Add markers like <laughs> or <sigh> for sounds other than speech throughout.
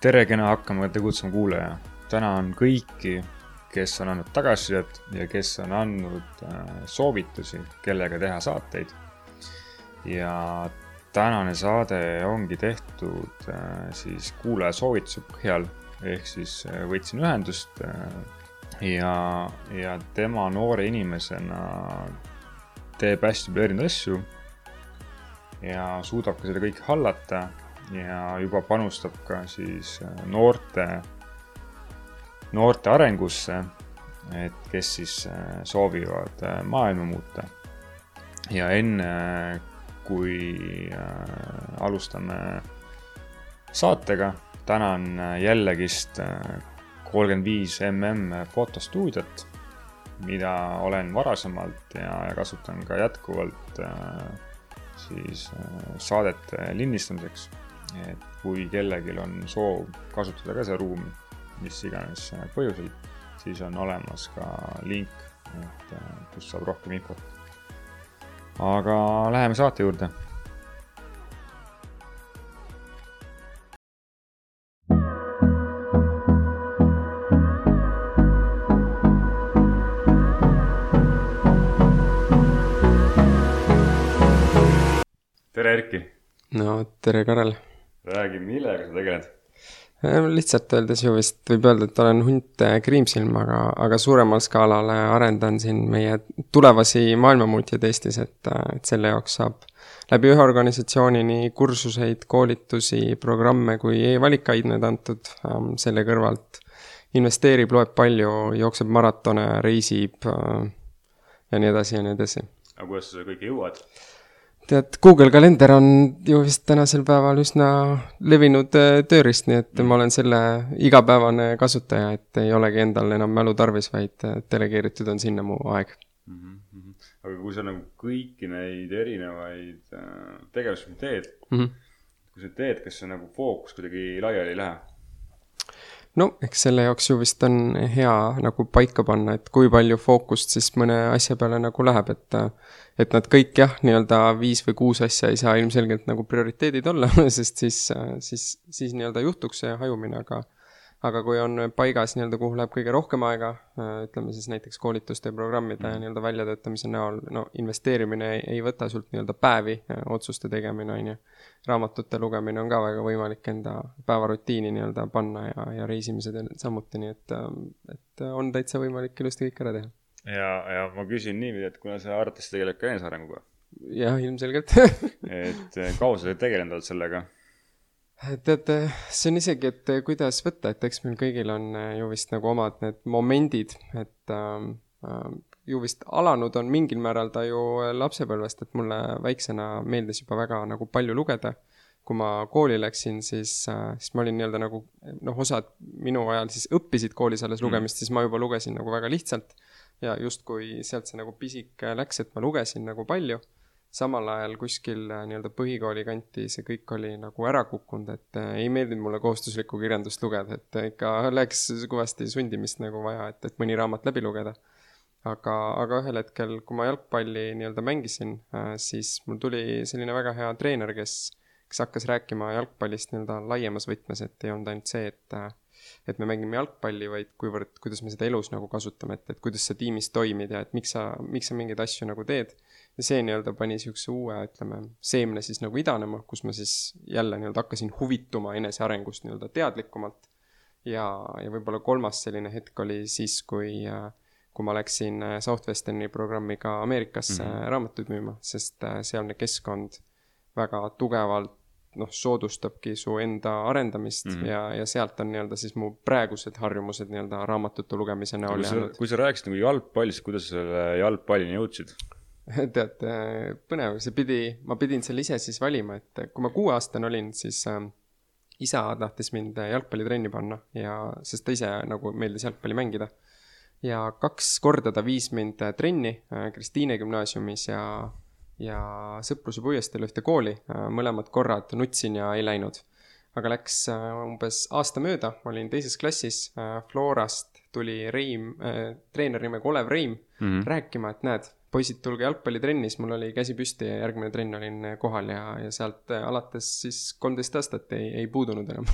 tere, kena hakkama tegutsema kuulaja. tänan kõiki, kes on andnud tagasisidet ja kes on andnud äh, soovitusi, kellega teha saateid. ja tänane saade ongi tehtud äh, siis kuulaja soovituse põhjal, ehk siis äh, võtsin ühendust ja, ja tema noore inimesena teeb hästi palju erinevaid asju ja suudab ka seda kõike hallata ja juba panustab ka siis äh, noorte, noorte arengusse, et kes siis äh, soovivad äh, maailma muuta. ja enne, kui alustame saatega, tänan jällegist kolmkümmend viis mm fotostuudiot, mida olen varasemalt ja, kasutan ka jätkuvalt siis saadete lindistamiseks et kui kellelgi on soov kasutada ka seda ruumi, mis iganes põhjusel, siis on olemas ka link, et äh, kust saab rohkem infot. aga läheme saate juurde tere, Erki! no tere, Karel! Räägi, millega sa tegeled? Äh, lihtsalt öeldes ju vist võib öelda, et olen hunt kriimsilm, aga, aga suuremal skaalal arendan siin meie tulevasi maailmamuutjaid Eestis, et, et selle jaoks saab läbi ühe organisatsiooni nii kursuseid, koolitusi, programme kui e-valikaidmeid antud ähm, selle kõrvalt. investeerib, loeb palju, jookseb maratone, reisib äh, ja nii edasi ja nii edasi. aga kuidas sa seda kõike jõuad? Tead, Google kalender on ju vist tänasel päeval üsna levinud äh, tööriist, nii et ma olen selle igapäevane kasutaja, et ei olegi endal enam mälu tarvis, vaid äh, delegeeritud on sinna mu aeg mm. -hmm. aga kui sa nagu kõiki neid erinevaid äh, tegevusi teed mm, -hmm. kui sa teed, kas see nagu fookus kuidagi laiali ei lähe? No eks selle jaoks ju vist on hea nagu paika panna, et kui palju fookust siis mõne asja peale nagu läheb, et et nad kõik jah, nii-öelda viis või kuus asja ei saa ilmselgelt nagu prioriteedid olla <laughs> sest siis, siis, siis nii-öelda juhtuks see hajumine, aga aga kui on paigas nii-öelda, kuhu läheb kõige rohkem aega, ütleme siis näiteks koolituste ja programmide mm. nii-öelda väljatöötamise näol, no investeerimine ei, ei võta sult nii-öelda päevi, otsuste tegemine, on ju. raamatute lugemine on ka väga võimalik enda päevarutiini nii-öelda panna ja, ja reisimised samuti, nii et, et on täitsa võimalik ilusti kõik ära teha ja, ja ma küsin niiviisi, et kuna sa arvatavasti tegeled ka enesearenguga. jah, ilmselgelt et eh, kaua sa tegelenud oled sellega? Tead, see on isegi, et eh, kuidas võtta, et eks meil kõigil on eh, ju vist nagu omad need momendid, et äh, ju vist alanud on mingil määral ta ju lapsepõlvest, et mulle väiksena meeldis juba väga nagu palju lugeda. kui ma kooli läksin, siis äh,, siis ma olin nii-öelda nagu noh, osad minu ajal siis õppisid koolis alles mm. lugemist siis ma juba lugesin nagu väga lihtsalt ja justkui sealt see nagu pisik läks, et ma lugesin nagu palju. Samal ajal kuskil äh, nii-öelda põhikooli kanti see kõik oli nagu ära kukkunud, et äh, ei meeldinud mulle kohustuslikku kirjandust lugeda, et ikka läks kõvasti sundimist nagu vaja, et, et mõni raamat läbi lugeda. aga, aga ühel hetkel, kui ma jalgpalli nii-öelda mängisin, äh, siis mul tuli selline väga hea treener, kes, kes hakkas rääkima jalgpallist nii-öelda laiemas võtmes, et ei olnud ainult see, et et me mängime jalgpalli, vaid kuivõrd, kuidas me seda elus nagu kasutame, et, et kuidas sa tiimis toimid ja et miks sa, miks sa mingeid asju nagu teed. Ja see nii-öelda pani niisuguse uue, ütleme, seemne siis nagu idanema, kus ma siis jälle nii-öelda hakkasin huvituma enesearengust nii-öelda teadlikumalt. ja, ja võib-olla kolmas selline hetk oli siis, kui kui ma läksin Southwesterni programmiga Ameerikasse mm -hmm. raamatuid müüma, sest äh, sealne keskkond väga tugevalt noh, soodustabki su enda arendamist mm -hmm. ja, ja sealt on nii-öelda siis mu praegused harjumused nii-öelda raamatute lugemise näol jäänud. kui sa rääkisid nagu jalgpallist, kuidas sa selle jalgpallini jõudsid <laughs> tead, põnev, see pidi, ma pidin selle ise siis valima, et kui ma kuueaastane olin, siis äh, isa tahtis mind jalgpallitrenni panna ja, sest ta ise nagu meeldis jalgpalli mängida. ja kaks korda ta viis mind trenni äh, Kristiine gümnaasiumis ja ja Sõpruse puiesteel ühte kooli, äh, mõlemad korrad nutsin ja ei läinud. aga läks äh, umbes aasta mööda, ma olin teises klassis, äh, Florast tuli Reim, treener nimega Olev Reim mm -hmm. rääkima, et näed, poisid, tulge jalgpallitrenni, siis mul oli käsi püsti ja järgmine trenn olin kohal ja, ja sealt alates siis kolmteist aastat ei, ei puudunud enam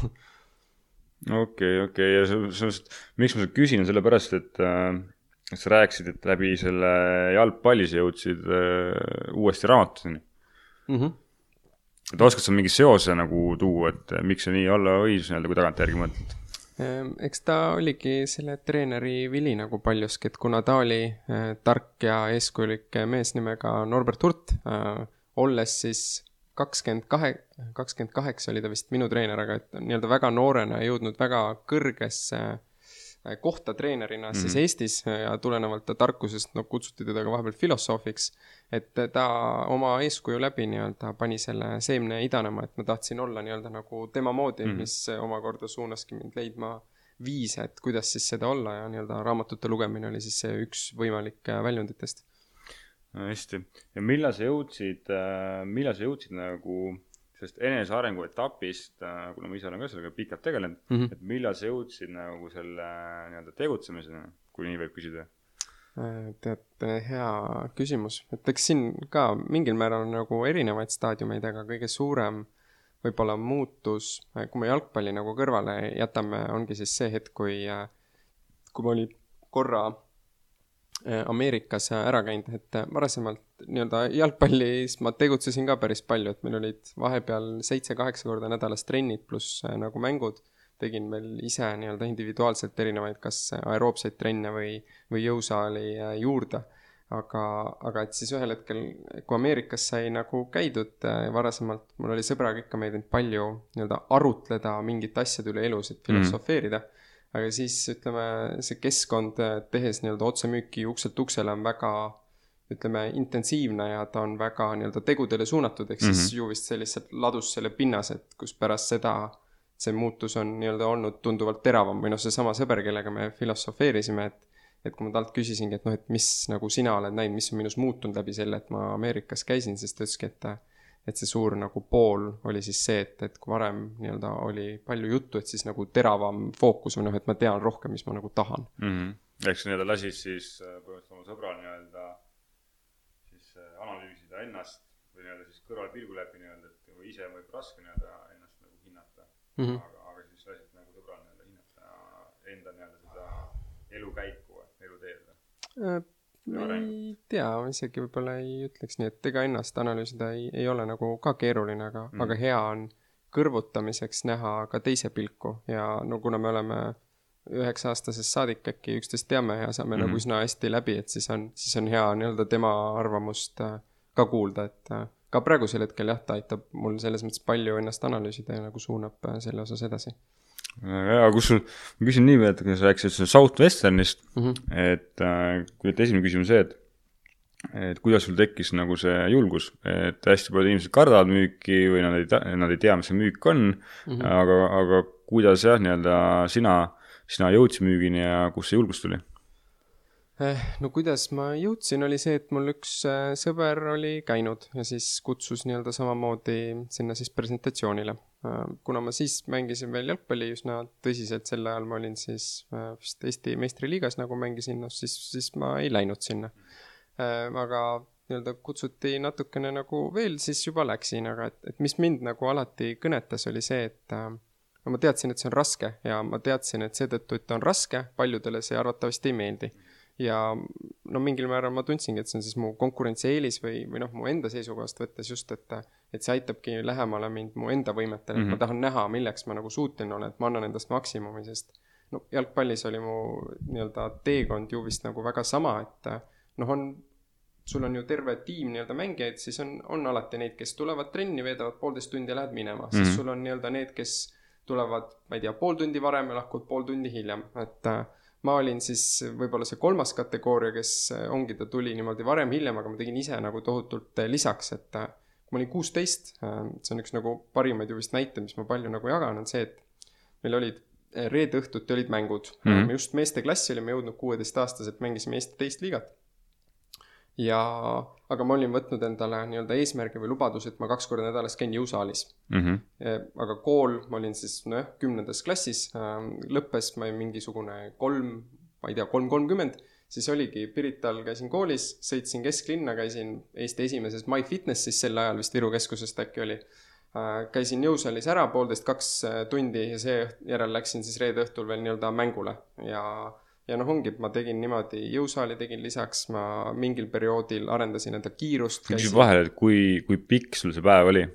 okei, okei ja sellest, miks ma seda küsin, sellepärast, et äh, sa rääkisid, et läbi selle jalgpalli sa jõudsid äh, uuesti raamatuseni mm. -hmm. et oskad sa mingi seose nagu tuua, et miks see nii olla võis nii-öelda, kui tagantjärgi mõtled? Ehm, eks ta oligi selle treeneri vili nagu paljuski, et kuna ta oli äh, tark ja eeskujulik mees nimega Norbert Hurt äh,, olles siis kakskümmend kahe, kakskümmend kaheksa oli ta vist minu treener, aga et nii-öelda väga noorena jõudnud väga kõrgesse kohta treenerina mm -hmm. siis mhm. Eestis ja tulenevalt ta tarkusest, no kutsuti teda ka vahepeal filosoofiks. et ta oma eeskuju läbi nii-öelda pani selle seemne idanema, et ma tahtsin olla nii-öelda nagu tema moodi mm, -hmm. mis omakorda suunaski mind leidma viise, et kuidas siis seda olla ja nii-öelda raamatute lugemine oli siis see üks võimalik äh, väljunditest hästi, ja millal sa jõudsid, äh, millal sa jõudsid nagu sellest enesearengu etapist, äh, kuna ma ise olen ka sellega pikalt tegelenud mm, -hmm. et millal sa jõudsid nagu selle nii-öelda tegutsemiseni, kui nii võib küsida? Äh, tead, hea küsimus, et eks siin ka mingil määral on nagu erinevaid staadiumeid, aga kõige suurem võib-olla muutus, kui me jalgpalli nagu kõrvale jätame, ongi siis see hetk, kui, kui ma olin korra Äh, Ameerikas ära käinud, et äh, varasemalt nii-öelda jalgpallis ma tegutsesin ka päris palju, et meil olid vahepeal seitse-kaheksa korda nädalas trennid pluss äh, nagu mängud. tegin veel ise nii-öelda individuaalselt erinevaid, kas aeroobseid trenne või, või jõusaali juurde. aga, aga et siis ühel hetkel, kui Ameerikas sai nagu käidud varasemalt, mul oli sõbraga ikka meeldinud palju nii-öelda arutleda mingite asjade üle elus, et filosofeerida mm aga siis ütleme, see keskkond, tehes nii-öelda otsemüüki ukselt uksele on väga ütleme, intensiivne ja ta on väga nii-öelda tegudele suunatud, ehk siis mm -hmm. ju vist see lihtsalt ladus selle pinnase, et kus pärast seda see muutus on nii-öelda olnud tunduvalt teravam või noh, seesama sõber, kellega me filosofeerisime, et et kui ma talt küsisingi, et noh, et mis nagu sina oled näinud, mis on minus muutunud läbi selle, et ma Ameerikas käisin, siis ta ütleski, et et see suur nagu pool oli siis see, et, et kui varem nii-öelda oli palju juttu, et siis nagu teravam fookus või noh, et ma tean rohkem, mis ma nagu tahan mm. -hmm. ehk sa nii-öelda lasid siis äh, põhimõtteliselt oma sõbral nii-öelda siis äh, analüüsida ennast või nii-öelda siis kõrvalpilgu läbi nii-öelda, et või ise võib raske nii-öelda ennast nagu hinnata mm. -hmm. aga, aga siis lasid nagu sõbral nii-öelda hinnata enda nii-öelda seda elukäiku, eluteed või äh,? ei tea, isegi võib-olla ei ütleks nii, et ega ennast analüüsida ei, ei ole nagu ka keeruline, aga mm., aga hea on kõrvutamiseks näha ka teise pilku ja no kuna me oleme üheksa-aastasest saadik äkki üksteist teame ja saame mm -hmm. nagu üsna hästi läbi, et siis on, siis on hea nii-öelda tema arvamust äh, ka kuulda, et äh, ka praegusel hetkel jah, ta aitab mul selles mõttes palju ennast analüüsida ja nagu suunab äh, selle osas edasi jaa, kus sul, ma küsin nii, et sa rääkisid Southwesternist mm, -hmm. et äh, kui, et esimene küsimus see, et et kuidas sul tekkis nagu see julgus, et hästi paljud inimesed kardavad müüki või nad ei, nad ei tea, mis see müük on mm, -hmm. aga, aga kuidas jah, nii-öelda sina, sina jõudsid müügini ja kust see julgus tuli? Eh, no kuidas ma jõudsin, oli see, et mul üks äh, sõber oli käinud ja siis kutsus nii-öelda samamoodi sinna siis presentatsioonile. Äh, kuna ma siis mängisin veel jalgpalli üsna tõsiselt, sel ajal ma olin siis vist Eesti meistriliigas nagu mängisin, noh siis, siis ma ei läinud sinna. aga nii-öelda kutsuti natukene nagu veel, siis juba läksin, aga et, et mis mind nagu alati kõnetas, oli see, et no ma teadsin, et see on raske ja ma teadsin, et seetõttu, et ta on raske, paljudele see arvatavasti ei meeldi ja no mingil määral ma tundsingi, et see on siis mu konkurentsieelis või, või noh, mu enda seisukohast võttes just, et et see aitabki lähemale mind mu enda võimetele mm, -hmm. et ma mhm. tahan näha, milleks ma nagu suuteline olen, et ma annan endast maksimumi, sest no jalgpallis oli mu nii-öelda teekond ju vist nagu väga sama, et noh, on sul on ju terve tiim nii-öelda mängijaid, siis on, on alati neid, kes tulevad trenni, veedavad poolteist tundi ja lähed minema mm, -hmm. siis mhm. sul on nii-öelda need, kes tulevad, ma ei tea, pool tundi varem ja lahkuvad pool tundi hiljem, et äh, ma olin siis võib-olla see kolmas kategooria, kes äh, ongi, ta tuli niimoodi varem-hiljem, aga ma tegin ise nagu tohutult äh, lisaks, et äh, kui ma olin kuusteist, see on üks nagu parimaid ju vist näiteid, mis ma palju nagu jagan, on see, et meil olid reede õhtuti olid mängud mm, -hmm. me just meesteklassi olime jõudnud kuueteistaastaselt, mängisime Eesti teist liigat ja, aga ma olin võtnud endale nii-öelda eesmärgi või lubaduse, et ma kaks korda nädalas käin jõusaalis mm. -hmm. aga kool, ma olin siis nojah, kümnendas klassis, ähm, lõppes ma mingisugune kolm, ma ei tea, kolm kolmkümmend, siis oligi Pirital käisin koolis, sõitsin kesklinna, käisin Eesti esimeses My Fitnessis sel ajal vist Viru keskusest äkki oli äh, käisin jõusaalis ära poolteist, kaks äh, tundi ja seejärel läksin siis reede õhtul veel nii-öelda mängule ja ja noh, ongi, ma tegin niimoodi, jõusaali tegin lisaks, ma mingil perioodil arendasin enda kiirust. küsin vahele, et kui, kui pikk sul see päev oli?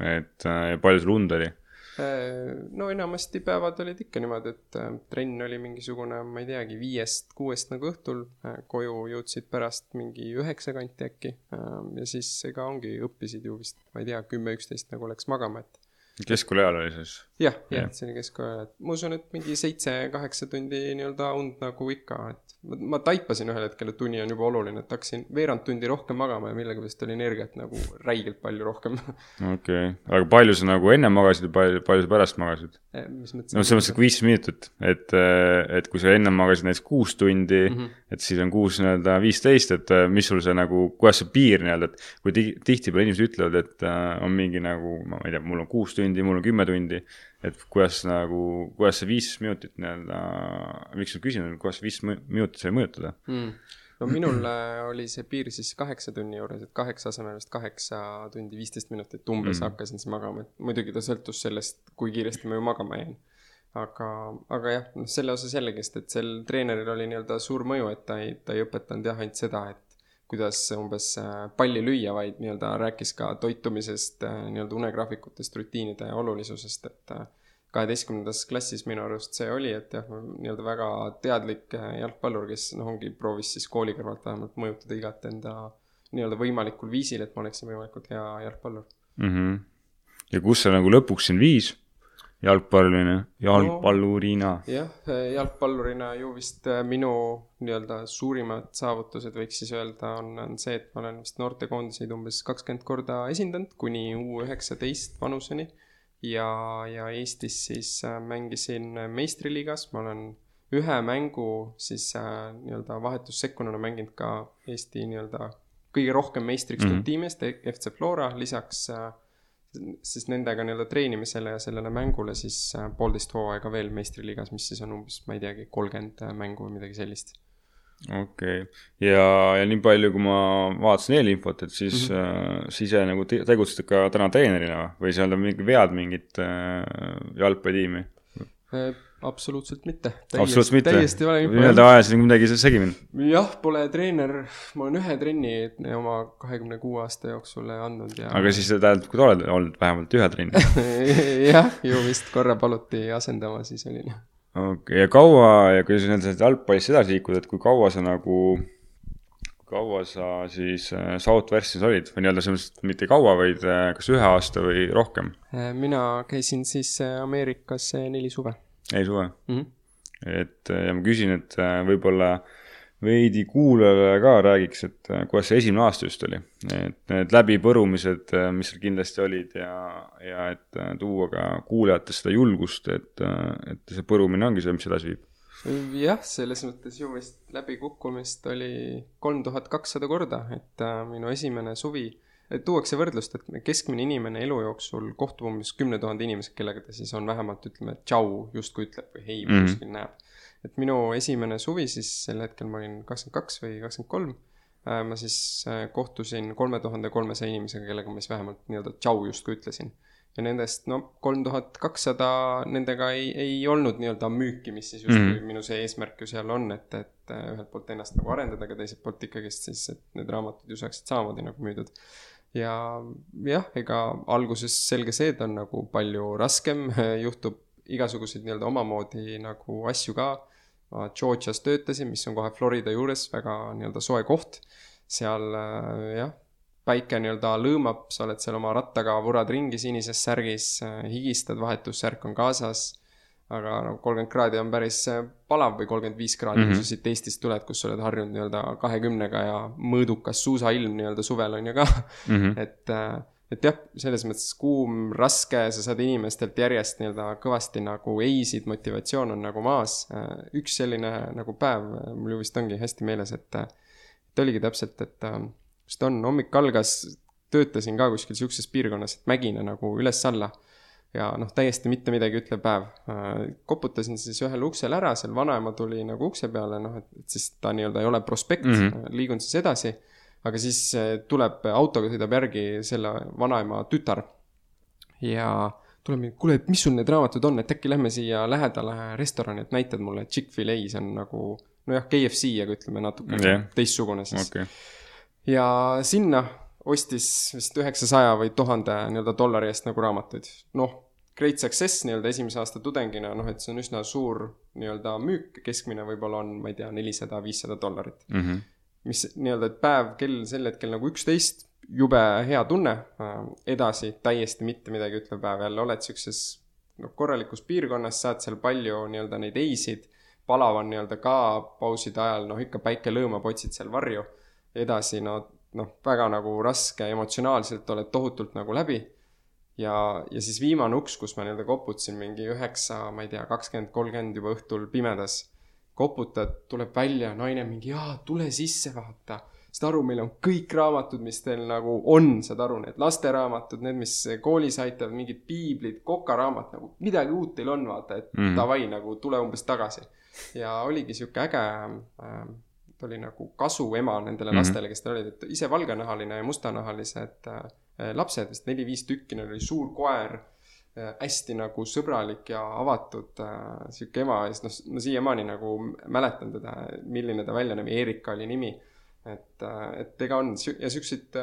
et äh, palju sul und oli? Äh, no enamasti päevad olid ikka niimoodi, et äh, trenn oli mingisugune, ma ei teagi, viiest-kuuest nagu õhtul, koju jõudsid pärast mingi üheksa kanti äkki. ja siis ega ongi, õppisid ju vist, ma ei tea, kümme-üksteist nagu läks magama, et. Keskkooli ajal oli siis? jah, jah, see oli keskkooli ajal, et ma usun, et mingi seitse-kaheksa tundi nii-öelda und nagu ikka, et ma taipasin ühel hetkel, et uni on juba oluline, et hakkasin veerand tundi rohkem magama ja millegipärast oli energiat nagu räigelt palju rohkem. <laughs> okei okay., aga palju sa nagu enne magasid ja palju, palju sa pärast magasid? Eh, no selles mõttes, et viisteist minutit, et, eh, et kui sa enne magasid näiteks kuus tundi mm, -hmm. Et siis on kuus nii-öelda viisteist, et eh, mis sul see nagu, kuidas see piir nii-öelda, et kui tihtipeale inimesed ütlevad, et on mingi nagu, ma ei tea, mul on kuus tundi, mul on kümme tundi et kuidas nagu, kuidas see viis minutit nii-öelda, miks ma küsin, kuidas viis minutit sai mõjutada mm.? no minul äh, oli see piir siis kaheksa tunni juures, et kaheksa asemel vist kaheksa tundi viisteist minutit umbes mm. hakkasin siis magama, et muidugi ta sõltus sellest, kui kiiresti ma ju magama jäin. Aga, aga jah, noh, selle osas jällegist, et sel treeneril oli nii-öelda suur mõju, et ta ei, ta ei õpetanud jah ainult seda, et kuidas umbes äh, palli lüüa, vaid nii-öelda rääkis ka toitumisest, äh, nii-öelda unegraafikutest, rutiinide olulisusest, et äh, kaheteistkümnendas klassis minu arust see oli, et jah, nii-öelda väga teadlik jalgpallur, kes noh, ongi proovis siis kooli kõrvalt vähemalt mõjutada igat enda nii-öelda võimalikul viisil, et ma oleksin võimalikult hea jalgpallur mm. -hmm. ja kus see nagu lõpuks siin viis? Jalgpallurina, jalgpallurina no,. jah, jalgpallurina ju vist äh, minu nii-öelda suurimad saavutused, võiks siis öelda, on, on see, et ma olen vist noortekoondiseid umbes kakskümmend korda esindanud kuni U üheksateist vanuseni. ja, ja Eestis siis äh, mängisin meistriliigas, ma olen ühe mängu siis äh, nii-öelda vahetussekkununa mänginud ka Eesti nii-öelda kõige rohkem meistriks mm -hmm. tiimi eest, FC Flora, lisaks äh, siis nendega nii-öelda treenimisele ja sellele mängule siis äh, poolteist hooaega veel meistriliigas, mis siis on umbes, ma ei teagi, kolmkümmend äh, mängu või midagi sellist. okei okay., ja, ja nii palju, kui ma vaatasin eelinfot, et siis mm, -hmm. äh, sa ise nagu te tegutsed ka täna treenerina või seal on mingi vead mingit äh, jalgpallitiimi äh,? Absoluutselt mitte. absoluutselt mitte? täiesti vale info. nii-öelda ajasin midagi segimini? jah, pole treener, ma olen ühe trenni oma kahekümne kuue aasta jooksul andnud ja. aga siis see tähendab, kui sa oled olnud vähemalt ühe trenni <laughs> jah, ju vist korra paluti asendama, siis oli nii. okei okay,, ja kaua ja kui sa nüüd jalgpallist edasi liikud, et kui kaua sa nagu kaua sa siis äh, Southwestis olid või nii-öelda selles mõttes mitte kaua, vaid äh, kas ühe aasta või rohkem? Äh, mina käisin siis Ameerikas neli suve ei suve mm. -hmm. et ja ma küsin, et äh, võib-olla veidi kuulajale ka räägiks, et äh, kuidas see esimene aasta just oli. et need läbipõrumised, äh, mis seal kindlasti olid ja, ja et tuua ka kuulajatele seda julgust, et, et see põrumine ongi see, mis edasi viib jah, selles mõttes ju vist läbikukkumist oli kolm tuhat kakssada korda, et äh, minu esimene suvi tuuakse võrdlust, et keskmine inimene elu jooksul kohtub umbes kümne tuhande inimesega, kellega ta siis on vähemalt ütleme, tšau justkui ütleb või hei mm -hmm. kuskil näeb. et minu esimene suvi siis sel hetkel ma olin kakskümmend kaks või kakskümmend kolm. Äh, ma siis äh, kohtusin kolme tuhande kolmesaja inimesega, kellega ma siis vähemalt nii-öelda tšau justkui ütlesin ja nendest no kolm tuhat kakssada nendega ei, ei olnud nii-öelda müüki, mis siis justkui mm -hmm. minu see eesmärk ju seal on, et, et äh, ühelt poolt ennast nagu arendada, aga teiselt poolt ikkagist siis, et need raamatud ju saaksid samamoodi nagu müüdud ja jah, ega alguses selge see, et on nagu palju raskem, <laughs> juhtub igasuguseid nii-öelda omamoodi nagu asju ka. ma Georgias töötasin, mis on kohe Florida juures, väga nii-öelda soe koht. seal jah, päike nii-öelda lõõmab, sa oled seal oma rattaga, vurad ringi sinises särgis, higistad, vahetussärk on kaasas aga no kolmkümmend kraadi on päris äh, palav või kolmkümmend viis kraadi mm, -hmm. kui sa siit Eestist tuled, kus sa oled harjunud nii-öelda kahekümnega ja mõõdukas suusailm nii-öelda suvel on ju ka mm. -hmm. et, äh, et jah, selles mõttes kuum, raske, sa saad inimestelt järjest nii-öelda kõvasti nagu eisid, motivatsioon on nagu maas. Äh, üks selline nagu päev mul ju vist ongi hästi meeles, et, et oligi täpselt, et vist on, hommik algas, töötasin ka kuskil sihukeses piirkonnas, et mägine nagu üles-alla ja noh, täiesti mitte midagi ütlev päev. Äh, koputasin siis ühele uksele ära, seal vanaema tuli nagu ukse peale, noh, et, et siis ta nii-öelda ei ole prospekt mm, -hmm. liigun siis edasi. aga siis äh, tuleb autoga, sõidab järgi selle vanaema tütar. ja tuleb mingi, kuule, et mis sul need raamatud on, et äkki lähme siia lähedale restorani, et näitad mulle, Chick-fil-A, see on nagu nojah, KFC, aga ütleme natuke Jah. teistsugune siis okei, ja sinna ostis vist üheksasaja või tuhande nii-öelda dollari eest nagu raamatuid. noh, great success nii-öelda esimese aasta tudengina, noh, et see on üsna suur nii-öelda müük, keskmine võib-olla on, ma ei tea, nelisada, viissada dollarit. Mhm. mis nii-öelda, et päev kell sel hetkel nagu üksteist, jube hea tunne, edasi täiesti mitte midagi ütlev päev, jälle oled siukses noh, korralikus piirkonnas, saad seal palju nii-öelda neid eisid, palav on nii-öelda ka pauside ajal, noh ikka päike lõõmab, otsid seal varju, edasi no noh, väga nagu raske emotsionaalselt oled tohutult nagu läbi ja, ja siis viimane uks, kus ma nii-öelda koputasin mingi üheksa, ma ei tea, kakskümmend, kolmkümmend juba õhtul pimedas. koputad, tuleb välja naine mingi, jaa, tule sisse, vaata. saad aru, meil on kõik raamatud, mis teil nagu on, saad aru, need lasteraamatud, need, mis koolis aitavad, mingid piiblid, kokaraamat nagu, midagi uut teil on, vaata, et Mhm. mm. davai nagu tule umbes tagasi. ja oligi sihuke äge äh, ta oli nagu kasuema nendele mm -hmm. lastele, kes tal olid, et ise valgenahaline ja mustanahalised äh, lapsed, vist neli-viis tükki, neil oli suur koer äh,, hästi nagu sõbralik ja avatud äh, sihuke ema ja siis noh, no siiamaani nagu mäletan teda, milline ta välja nägi, Erika oli nimi. et, et ega on ja siukseid,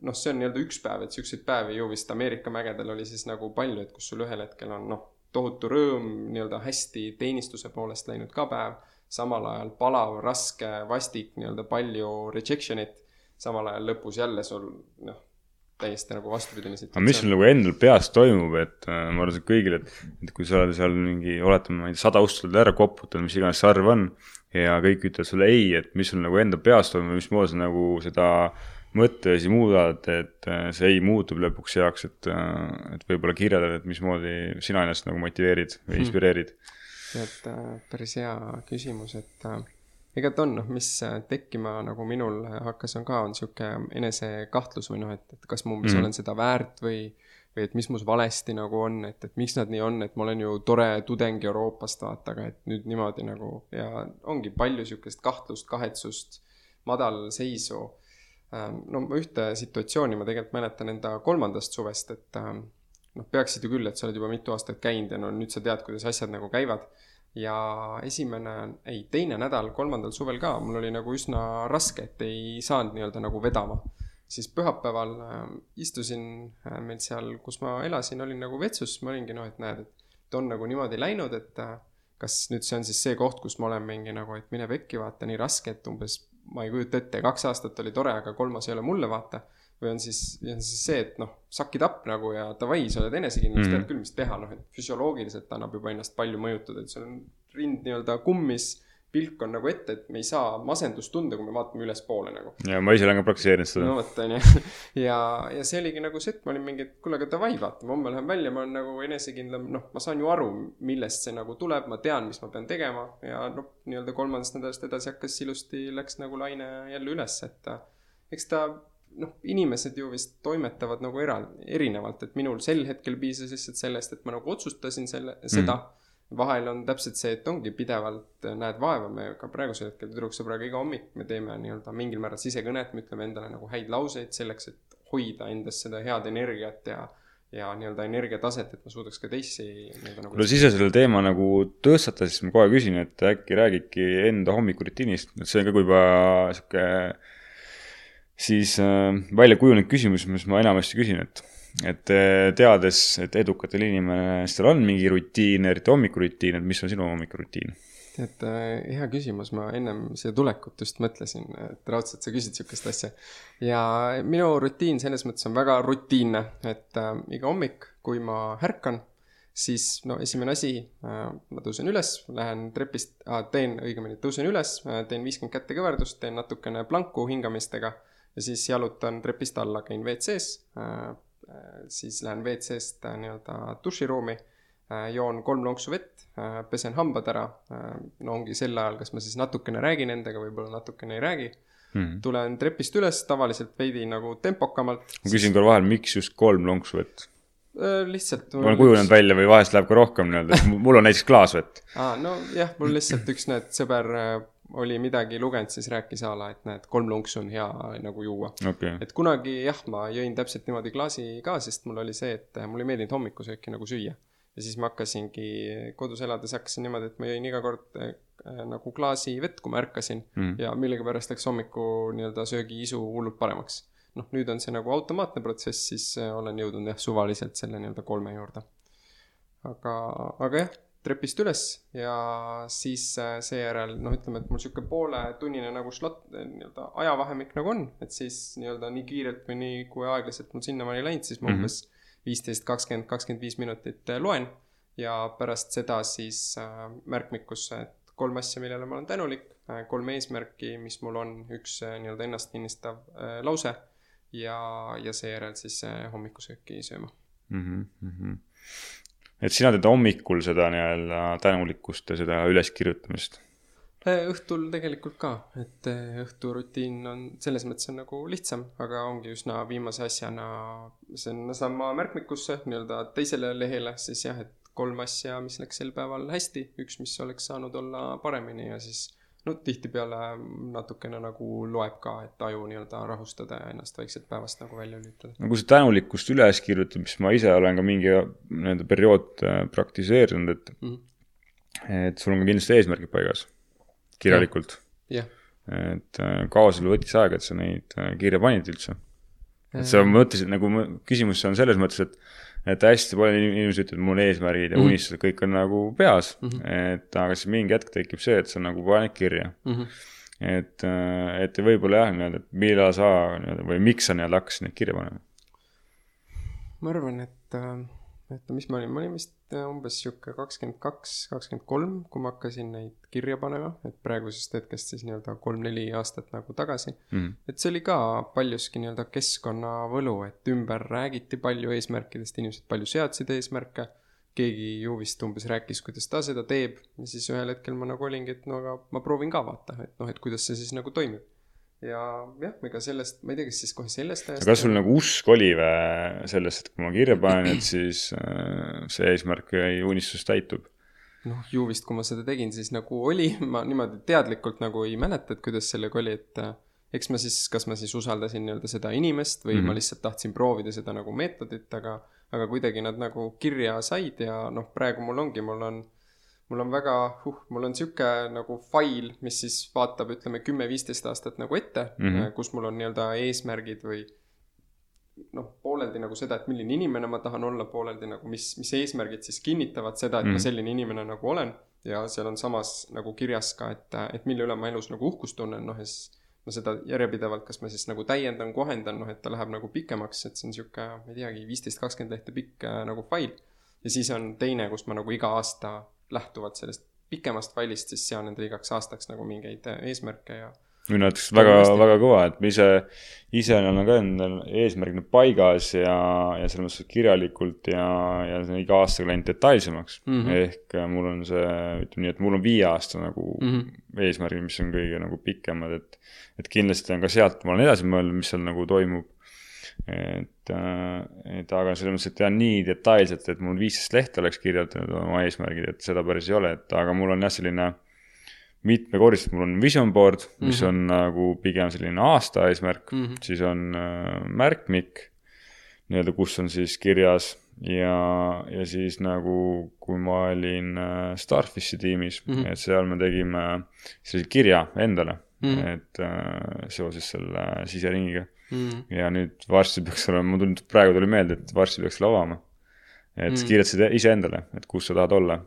noh, see on nii-öelda üks päev, et siukseid päevi ju vist Ameerika mägedel oli siis nagu palju, et kus sul ühel hetkel on noh, tohutu rõõm nii-öelda hästi teenistuse poolest läinud ka päev, samal ajal palav, raske, vastik, nii-öelda palju rejection'it, samal ajal lõpus jälle sul noh, täiesti nagu vastupidine aga mis sul nagu endal peas toimub, et äh, ma arvan, et kõigil, et, et kui sa seal mingi, oletame, ma ei tea, sada ust oled ära koputanud, mis iganes see arv on, ja kõik ütlevad sulle ei, et mis sul nagu enda peas toimub, mismoodi sa nagu seda mõtteviisi muudad, et äh, see ei muutub lõpuks heaks, et, et võib-olla kirjeldad, et mismoodi sina ennast nagu motiveerid või inspireerid et äh, päris hea küsimus, et äh, ega ta on noh, mis äh, tekkima nagu minul hakkas, on ka, on sihuke enesekahtlus või noh, et, et kas ma umbes mm. olen seda väärt või, või et mis mus valesti nagu on, et, et miks nad nii on, et ma olen ju tore tudeng Euroopast, vaata, aga et nüüd niimoodi nagu ja ongi palju sihukest kahtlust, kahetsust, madalseisu. no ma ühte situatsiooni ma tegelikult mäletan enda kolmandast suvest, et ähm, noh, peaksid ju küll, et sa oled juba mitu aastat käinud ja no nüüd sa tead, kuidas asjad nagu käivad ja esimene, ei, teine nädal kolmandal suvel ka, mul oli nagu üsna raske, et ei saanud nii-öelda nagu vedama. siis pühapäeval äh, istusin äh, meil seal, kus ma elasin, olin nagu vetsus, ma olingi noh, et näed, et on nagu niimoodi läinud, et äh, kas nüüd see on siis see koht, kus ma olen mingi nagu, et mine pekki, vaata, nii raske, et umbes ma ei kujuta ette, kaks aastat oli tore, aga kolmas ei ole mulle, vaata. Või on siis, on siis see, et noh, suck it up nagu ja davai, sa oled enesekindel, sa Mhm. tead küll, mis teha, noh, et füsioloogiliselt annab juba ennast palju mõjutada, et sul on rind nii-öelda kummis, pilk on nagu ette, et me ei saa masendust tunda, kui me vaatame ülespoole nagu. ja ma ise olen ka praktiseerinud seda no vot, onju. <laughs> ja, ja see oligi nagu see, et ma olin mingi, et kuule, aga davai, vaata, ma homme lähen välja, ma olen nagu enesekindlam, noh, ma saan ju aru, millest see nagu tuleb, ma tean, mis ma pean tegema ja noh, nii-öelda kolmandast nädalast edasi hakkas ilusti, läks nagu laine jälle üles, et äh, eks ta noh, inimesed ju vist toimetavad nagu era-, erinevalt, et minul sel hetkel piisas lihtsalt sellest, et ma nagu otsustasin selle, seda mm.. vahel on täpselt see, et ongi pidevalt äh, näed vaeva, me ka praegusel hetkel tüdruksõbraga iga hommik me teeme nii-öelda mingil määral sisekõnet, me ütleme endale nagu häid lauseid selleks, et hoida endas seda head energiat ja ja nii-öelda energiataset, et ma suudaks ka teisi nii-öelda nagu kui sa ise selle teema nagu tõstatad, siis ma kohe küsin, et äkki räägidki enda hommikurutiinist, et see on ka juba sihuke siis äh, välja kujunenud küsimus, mis ma enamasti küsin, et et äh, teades, et edukatel inimestel on mingi rutiin, eriti hommikurutiin, et mis on sinu hommikurutiin? et äh, hea küsimus, ma ennem siia tulekut just mõtlesin, et raudselt sa küsid sihukest asja. ja minu rutiin selles mõttes on väga rutiinne, et äh, iga hommik, kui ma ärkan, siis no esimene asi äh,, ma tõusen üles, lähen trepist äh,, teen õigemini, tõusen üles äh,, teen viiskümmend kätekõverdust, teen natukene planku hingamistega ja siis jalutan trepist alla, käin WC-s äh,, äh, siis lähen WC-st äh, nii-öelda duširuumi äh, joon kolm lonksu vett äh,, pesen hambad ära äh,, no ongi sel ajal, kas ma siis natukene räägin endaga, võib-olla natukene ei räägi. Hmm. tulen trepist üles tavaliselt veidi nagu tempokamalt. ma küsin korra vahel, miks just kolm lonksu vett? lihtsalt. ma olen kujunenud välja või vahest läheb ka rohkem nii-öelda, mul on näiteks klaas vett. <laughs> aa, no jah, mul lihtsalt üks, näed, sõber äh, oli midagi lugenud, siis rääkis a la, et näed, kolm lonksu on hea nagu juua. okei, et kunagi jah, ma jõin täpselt niimoodi klaasi ka, sest mul oli see, et mulle ei meeldinud hommikusööki nagu süüa. ja siis ma hakkasingi kodus elades hakkasin niimoodi, et ma jõin iga kord äh, nagu klaasi vett, kui ma ärkasin Mm. ja millegipärast läks hommiku nii-öelda söögiisu hullult paremaks. noh, nüüd on see nagu automaatne protsess, siis äh, olen jõudnud jah, suvaliselt selle nii-öelda kolme juurde. aga, aga jah, trepist üles ja siis äh, seejärel noh, ütleme, et mul sihuke pooletunnine nagu slot, nii-öelda ajavahemik nagu on, et siis nii-öelda nii kiirelt või nii kui aeglaselt mul sinnamaani läinud, siis ma Mhm. umbes viisteist, kakskümmend, kakskümmend viis minutit äh, loen ja pärast seda siis äh, märkmikusse, et kolm asja, millele ma olen tänulik, kolm eesmärki, mis mul on, üks äh, nii-öelda ennast kinnistav äh, lause ja, ja seejärel siis äh, hommikusööki sööma. mm. -hmm. Et sina teed hommikul seda nii-öelda tänulikkust ja seda üleskirjutamist. Äh, õhtul tegelikult ka, et äh, õhturutiin on selles mõttes on nagu lihtsam, aga ongi üsna viimase asjana, sama märkmikusse nii-öelda teisele lehele, siis jah, et kolm asja, mis läks sel päeval hästi, üks, mis oleks saanud olla paremini ja siis no tihtipeale natukene nagu loeb ka, et aju nii-öelda rahustada ja ennast vaikselt päevast nagu välja lülitada. no kui sa tänulikkust üles kirjutad, mis ma ise olen ka mingi nii-öelda periood äh, praktiseerinud, et Mhm. et sul on ka kindlasti eesmärgid paigas, kirjalikult. et äh, kaua sul võttis aega, et sa neid äh, kirja panid üldse? et sa mõtlesid nagu, küsimus on selles mõttes, et et hästi palju inimesi ütlevad, mul eesmärgid ja Mhm. unistused, kõik on nagu peas mm. -hmm. et aga siis mingi hetk tekib see, et sa nagu paned kirja. Mhm. et, et võib-olla jah, nii-öelda, et millal sa nii-öelda või miks sa nii-öelda hakkasid neid kirja panema? ma arvan, et, et mis ma olin, ma olin vist äh, umbes sihuke kakskümmend kaks, kakskümmend kolm, kui ma hakkasin neid kirja panema, et praegusest hetkest siis nii-öelda kolm-neli aastat nagu tagasi. Mhm. et see oli ka paljuski nii-öelda keskkonnavõlu, et ümber räägiti palju eesmärkidest, inimesed palju seadsid eesmärke. keegi ju vist umbes rääkis, kuidas ta seda teeb ja siis ühel hetkel ma nagu olingi, et no aga ma proovin ka vaata, et noh, et kuidas see siis nagu toimib. Ja jah, ega sellest, ma ei tea, kas siis kohe sellest ajast. aga kas sul nagu usk oli või sellest, et kui ma kirja panen, et siis äh, see eesmärk või unistus täitub? noh, ju vist, kui ma seda tegin, siis nagu oli, ma niimoodi teadlikult nagu ei mäleta, et kuidas sellega oli, et äh, eks ma siis, kas ma siis usaldasin nii-öelda seda inimest või mm Mhm. -hmm. ma lihtsalt tahtsin proovida seda nagu meetodit, aga, aga kuidagi nad nagu kirja said ja noh, praegu mul ongi, mul on, mul on väga, uh, mul on sihuke nagu fail, mis siis vaatab, ütleme kümme-viisteist aastat nagu ette mm, Mhm. -hmm. kus mul on nii-öelda eesmärgid või noh, pooleldi nagu seda, et milline inimene ma tahan olla, pooleldi nagu mis, mis eesmärgid siis kinnitavad seda, et mm. Mhm. ma selline inimene nagu olen. ja seal on samas nagu kirjas ka, et, et mille üle ma elus nagu uhkust tunnen, noh ja siis ma seda järjepidevalt, kas ma siis nagu täiendan, kohendan, noh et ta läheb nagu pikemaks, et see on sihuke, ma ei teagi, viisteist, kakskümmend lehte pikk äh, nagu fail. ja siis on teine, kus ma nagu iga aasta lähtuvalt sellest pikemast failist siis sean endale igaks aastaks nagu mingeid äh, eesmärke ja minu arvates väga, väga kõva, et ma ise, ise olen ka endal eesmärgid paigas ja, ja selles mõttes kirjalikult ja, ja see on iga aastaga läinud detailsemaks mm. -hmm. ehk äh, mul on see, ütleme nii, et mul on viie aasta nagu mm. -hmm. eesmärgid, mis on kõige nagu pikemad, et et kindlasti on ka sealt, ma olen edasi mõelnud, mis seal nagu toimub. et, et aga selles mõttes, et jah, nii detailselt, et mul viisteist lehte oleks kirjutatud oma eesmärgid, et seda päris ei ole, et aga mul on jah, selline mitmekordselt, mul on vision board, mis Mhm. on nagu pigem selline aasta eesmärk mm. -hmm. siis on äh, märkmik nii-öelda, kus on siis kirjas ja, ja siis nagu, kui ma olin äh, Starfishi tiimis mm. -hmm. et seal me tegime sellise kirja endale mm. -hmm. et äh, seoses selle siseringiga mm. ja nüüd varsti peaks olema, mul tuli, praegu tuli meelde, et varsti peaks selle avama. et Mm. kirjutasid iseendale, et kus sa tahad olla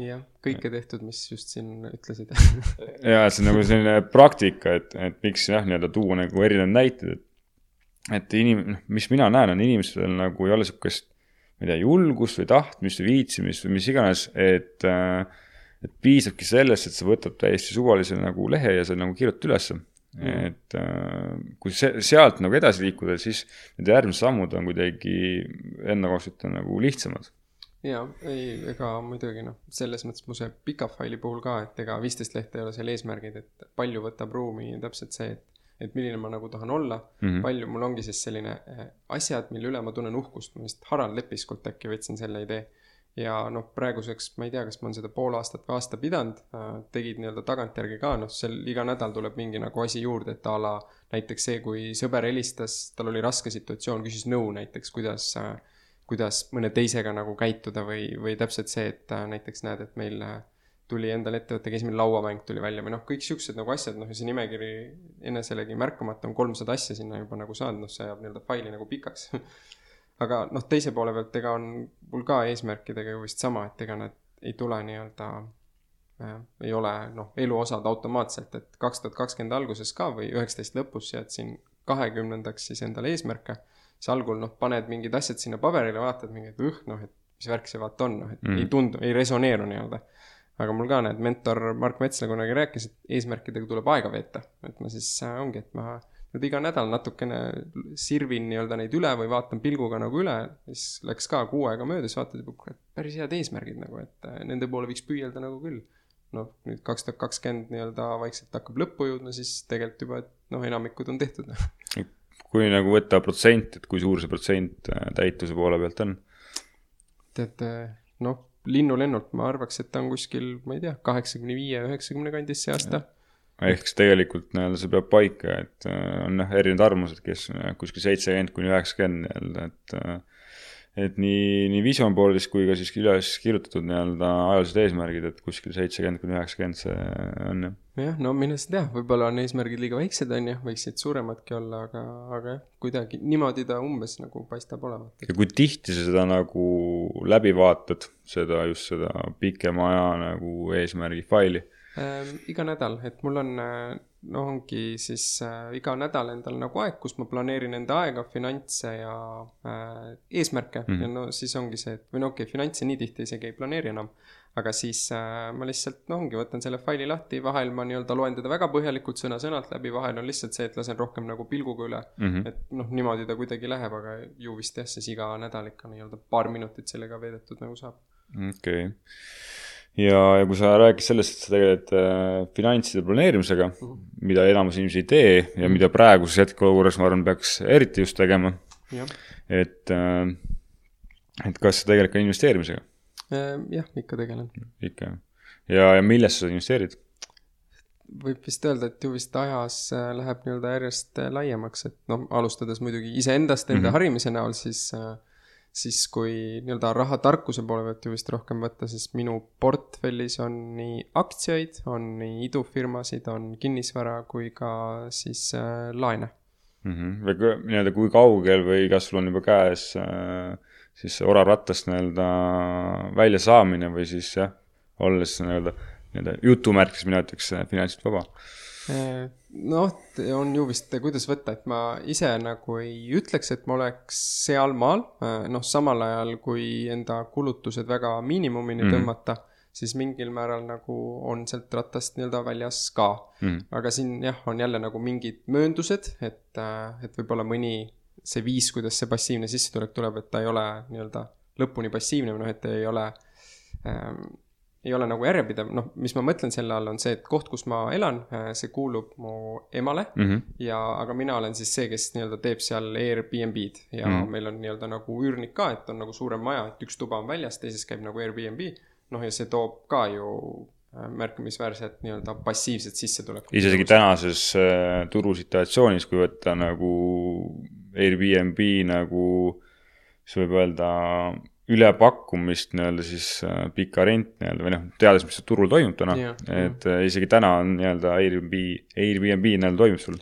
jah, kõike tehtud, mis just siin ütlesid <laughs> ja et see on nagu selline praktika, et, et miks jah, nii-öelda tuua nagu erinevaid näiteid, et et inim-, noh, mis mina näen, on inimestel nagu ei ole sihukest ma ei tea, julgust või tahtmist või viitsimist või mis iganes, et äh, et piisabki sellest, et sa võtad täiesti suvalise nagu lehe ja sa nagu kirjutad ülesse. Et äh, kui see, sealt nagu edasi liikuda, siis need järgmised sammud on kuidagi enda kohta nagu lihtsamad. jaa, ei, ega muidugi noh, selles mõttes mu see pika faili puhul ka, et ega viisteist lehte ei ole seal eesmärgid, et palju võtab ruumi täpselt see, et et milline ma nagu tahan olla mm. -hmm. palju mul ongi siis selline äh, asjad, mille üle ma tunnen uhkust, ma vist Harald Lepiskult äkki võtsin selle idee. Ja noh, praeguseks ma ei tea, kas ma olen seda pool aastat või aasta pidanud, tegid nii-öelda tagantjärgi ka, noh, seal iga nädal tuleb mingi nagu asi juurde, et a la näiteks see, kui sõber helistas, tal oli raske situatsioon, küsis nõu näiteks, kuidas, kuidas mõne teisega nagu käituda või, või täpselt see, et näiteks näed, et meil tuli endale ettevõttega esimene lauamäng tuli välja või noh, kõik siuksed nagu asjad, noh ja see nimekiri eneselegi märkamata on kolmsada asja sinna juba nagu saanud, noh see ajab nii-öelda faili nagu pikaks <laughs> aga noh, teise poole pealt, ega on mul ka eesmärkidega ju vist sama, et ega nad ei tule nii-öelda äh,, ei ole noh, eluosad automaatselt, et kaks tuhat kakskümmend alguses ka või üheksateist lõpus seadsin kahekümnendaks siis endale eesmärke. siis algul noh, paned mingid asjad sinna paberile, vaatad mingi, et õh, noh, et mis värk see vaata on, noh, et mm. ei tundu, ei resoneeru nii-öelda. aga mul ka need mentor Mark Metsla kunagi rääkis, et eesmärkidega tuleb aega veeta, et ma siis äh, ongi, et ma nüüd iga nädal natukene sirvin nii-öelda neid üle või vaatan pilguga nagu üle, siis läks ka kuu aega mööda, siis vaatad juba, kurat, päris head eesmärgid nagu, et äh, nende poole võiks püüelda nagu küll. noh, nüüd kaks tuhat kakskümmend nii-öelda vaikselt hakkab lõppu jõudma, siis tegelikult juba, et noh, enamikud on tehtud kui nagu võtta protsent, et kui suur see protsent äh, täituse poole pealt on? tead, äh, noh, linnulennult ma arvaks, et ta on kuskil, ma ei tea, kaheksakümne viie, üheksakümne kandis see aasta ja ehk siis tegelikult nii-öelda see peab paika, et äh, on jah, erinevad arvamused, kes äh, kuskil seitsekümmend kuni üheksakümmend nii-öelda, et äh, et nii, nii visioon board'is kui ka siis üles kirjutatud nii-öelda ajalised eesmärgid, et kuskil seitsekümmend kuni üheksakümmend see on jah. jah, no mine sa tea, võib-olla on eesmärgid liiga väiksed, on ju, võiksid suuremadki olla, aga, aga jah, kuidagi niimoodi ta umbes nagu paistab olevat. ja kui tihti sa seda nagu läbi vaatad, seda just seda pikema aja nagu eesmärgi faili äh,? iga nädal, et mul on, noh, ongi siis äh, iga nädal endal nagu aeg, kus ma planeerin enda aega, finantse ja äh, eesmärke mm. -hmm. ja no siis ongi see, et või no okei okay,, finantse nii tihti isegi ei planeeri enam. aga siis äh, ma lihtsalt, no ongi, võtan selle faili lahti, vahel ma nii-öelda loen teda väga põhjalikult sõna-sõnalt läbi, vahel on lihtsalt see, et lasen rohkem nagu pilguga üle mm. -hmm. et noh, niimoodi ta kuidagi läheb, aga ju vist jah, siis iga nädal ikka nii-öelda paar minutit sellega veedetud nagu saab. okei okay ja, ja kui sa räägid sellest, et sa tegeled äh, finantside planeerimisega mm, -hmm. mida enamus inimesi ei tee ja -hmm. mida praeguses hetkeolukorras, ma arvan, peaks eriti just tegema. et äh,, et kas sa tegeled ka investeerimisega äh,? jah, ikka tegelen. ikka, ja, ja millesse sa investeerid? võib vist öelda, et ju vist ajas äh, läheb nii-öelda järjest äh, laiemaks, et noh, alustades muidugi iseendast, enda mm -hmm. harimise näol, siis äh, siis kui nii-öelda rahatarkuse poole pealt ju vist rohkem võtta, siis minu portfellis on nii aktsiaid, on nii idufirmasid, on kinnisvara kui ka siis äh, laene mm. -hmm. või nii-öelda kui kaugel või kas sul on juba käes äh, siis orarattast nii-öelda väljasaamine või siis jah, olles nii-öelda, nii-öelda jutumärkides mina ütleks äh, finantsilt vaba noh, on ju vist, kuidas võtta, et ma ise nagu ei ütleks, et ma oleks sealmaal, noh, samal ajal kui enda kulutused väga miinimumini mm. tõmmata, siis mingil määral nagu on sealt rattast nii-öelda väljas ka. Mm.. aga siin jah, on jälle nagu mingid mööndused, et, et võib-olla mõni see viis, kuidas see passiivne sissetulek tuleb, et ta ei ole nii-öelda lõpuni passiivne või noh, et ei ole ähm, ei ole nagu järjepidev, noh, mis ma mõtlen selle all, on see, et koht, kus ma elan, äh, see kuulub mu emale mm. -hmm. ja, aga mina olen siis see, kes nii-öelda teeb seal Airbnb-d ja mm -hmm. meil on nii-öelda nagu üürnik ka, et on nagu suurem maja, et üks tuba on väljas, teises käib nagu Airbnb. noh, ja see toob ka ju äh, märkimisväärset nii-öelda passiivset sissetulekut. isegi tänases äh, turusituatsioonis, kui võtta nagu Airbnb nagu, siis võib öelda ülepakkumist nii-öelda siis äh, pika rent nii-öelda või noh, teades, mis turul toimub täna yeah,, et yeah. isegi täna on nii-öelda Airbnb, Airbnb nii-öelda toimib sul.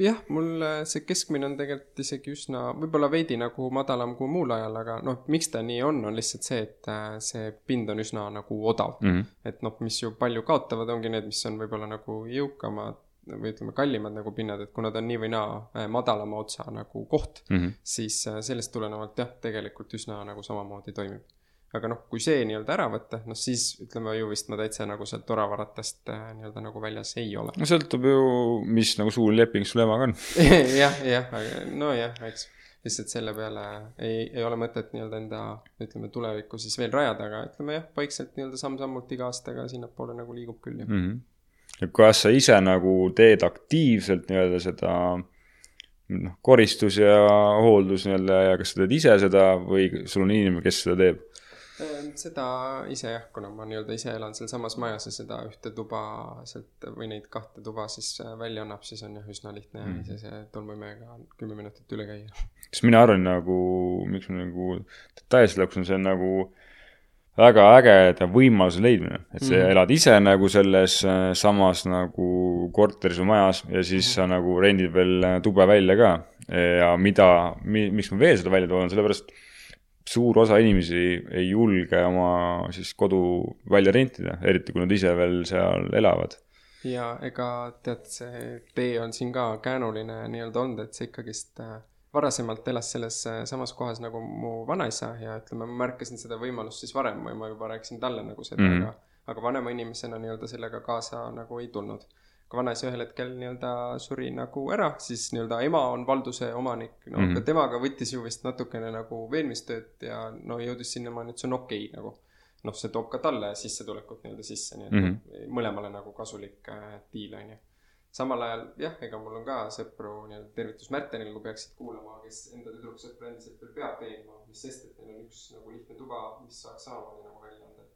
jah, mul äh, see keskmine on tegelikult isegi üsna, võib-olla veidi nagu madalam kui muul ajal, aga noh, miks ta nii on, on lihtsalt see, et äh, see pind on üsna nagu odav mm. -hmm. et noh, mis ju palju kaotavad, ongi need, mis on võib-olla nagu jõukamad või ütleme, kallimad nagu pinnad, et kuna ta on nii või naa äh, madalama otsa nagu koht mm, -hmm. siis äh, sellest tulenevalt jah, tegelikult üsna nagu samamoodi toimib. aga noh, kui see nii-öelda ära võtta, noh siis ütleme ju vist ma täitsa nagu sealt oravaratast äh, nii-öelda nagu väljas ei ole. no sõltub ju, mis nagu suur leping sul emaga on <laughs> jah, jah, nojah, eks lihtsalt selle peale ei, ei ole mõtet nii-öelda enda, ütleme, tulevikku siis veel rajada, aga ütleme jah, vaikselt nii-öelda samm-sammult iga aastaga sinnapoole nagu liigub küll jah mm. -hmm et kas sa ise nagu teed aktiivselt nii-öelda seda noh, koristus ja hooldus nii-öelda ja kas sa teed ise seda või sul on inimene, kes seda teeb? Ehm, seda ise jah, kuna ma nii-öelda ise elan sealsamas majas ja seda ühte tuba sealt või neid kahte tuba siis äh, välja annab, siis on jah üsna lihtne mm. ise see tolmuimega kümme minutit üle käia. kas mina arvan nagu, miks ma nagu detailselt lõpuks on see nagu väga ägeda võimaluse leidmine, et sa mm. elad ise nagu selles äh, samas nagu korteris või majas ja siis sa nagu rendid veel äh, tube välja ka. ja mida mi,, miks ma veel seda välja toon, sellepärast suur osa inimesi ei julge oma siis kodu välja rentida, eriti kui nad ise veel seal elavad. ja ega tead, see tee on siin ka käänuline nii-öelda olnud, et see ikkagist äh, varasemalt elas selles äh, samas kohas nagu mu vanaisa ja ütleme, ma märkasin seda võimalust siis varem või ma juba rääkisin talle nagu seda mm, -hmm. aga, aga vanema inimesena nii-öelda sellega kaasa nagu ei tulnud kui vanaisa ühel hetkel nii-öelda suri nagu ära, siis nii-öelda ema on valduse omanik, no mm -hmm. aga temaga võttis ju vist natukene nagu veenmistööd ja no jõudis sinnamaani, et see on okei okay, nagu. noh, see toob ka talle sissetulekut nii-öelda sisse, nii et mm -hmm. mõlemale nagu kasulik äh, diil on ju. Samal ajal jah, ega mul on ka sõpru nii-öelda tervitus Märtenile, kui peaksid kuulama, kes enda tüdruksõpra endiselt veel peab veenma, mis sest, et neil on üks nagu lihtne tuba, mis saaks samamoodi nagu välja anda.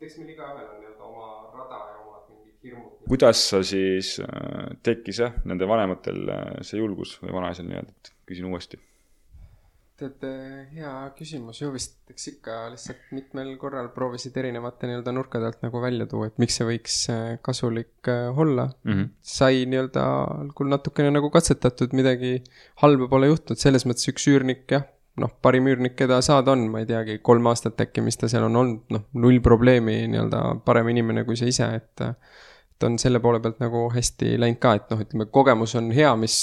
eks meil igaühel on nii-öelda oma rada ja omad mingid hirmud. kuidas sa siis äh,, tekkis jah, nende vanematel äh, see julgus või vanaisal nii-öelda, et küsin uuesti? Tead, äh, hea küsimus ju vist, eks ikka lihtsalt mitmel korral proovisid erinevate nii-öelda nurkade alt nagu välja tuua, et miks see võiks äh, kasulik olla mm. -hmm. sai nii-öelda algul natukene nagu katsetatud, midagi halba pole juhtunud, selles mõttes üks üürnik jah, noh, parim üürnik, keda saada on, ma ei teagi, kolm aastat äkki, mis ta seal on olnud, noh, null probleemi nii-öelda parem inimene kui sa ise, et et on selle poole pealt nagu hästi läinud ka, et noh, ütleme, kogemus on hea, mis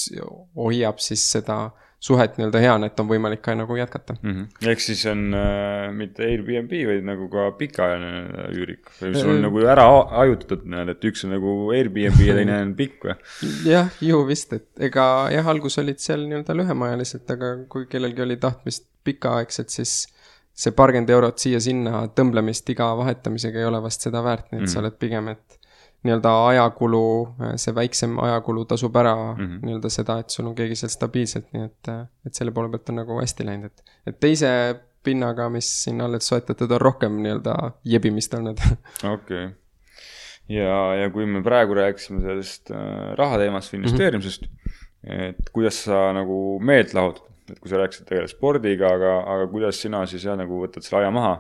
hoiab siis seda suhet nii-öelda heana, et on võimalik ka nagu jätkata mm. -hmm. ehk siis on äh, mitte Airbnb, vaid nagu ka pikaajaline üürik või sul on äh, nagu ära hajutatud nii-öelda, et üks on nagu Airbnb ja teine on pikk või? <laughs> jah, ju vist, et ega jah, algus olid seal nii-öelda lühemaajaliselt, aga kui kellelgi oli tahtmist pikaaegselt, siis see paarkümmend eurot siia-sinna tõmblemist iga vahetamisega ei ole vast seda väärt, nii et mm -hmm. sa oled pigem, et nii-öelda ajakulu, see väiksem ajakulu tasub ära mm -hmm. nii-öelda seda, et sul on keegi seal stabiilselt, nii et, et selle poole pealt on nagu hästi läinud, et, et teise pinnaga, mis siin alles soetatud, on rohkem nii-öelda jebimist olnud. <laughs> okei okay. ja, ja kui me praegu rääkisime sellest äh, raha teemast või investeerimisest mm, -hmm. et kuidas sa nagu meelt lahutad, et kui sa rääkisid tegelikult spordiga, aga, aga kuidas sina siis jah, nagu võtad selle aja maha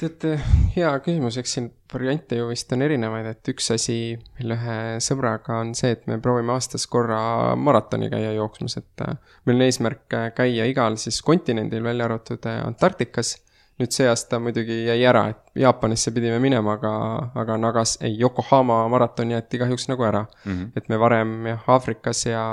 tead, hea küsimus, eks siin variante ju vist on erinevaid, et üks asi meil ühe sõbraga on see, et me proovime aastas korra maratoni käia jooksmas, et äh, meil on eesmärk äh, käia igal siis kontinendil, välja arvatud äh, Antarktikas. nüüd see aasta muidugi jäi ära, et Jaapanisse pidime minema, aga, aga Nagas, ei, Yokohama maraton jäeti kahjuks nagu ära mm. -hmm. et me varem jah, Aafrikas ja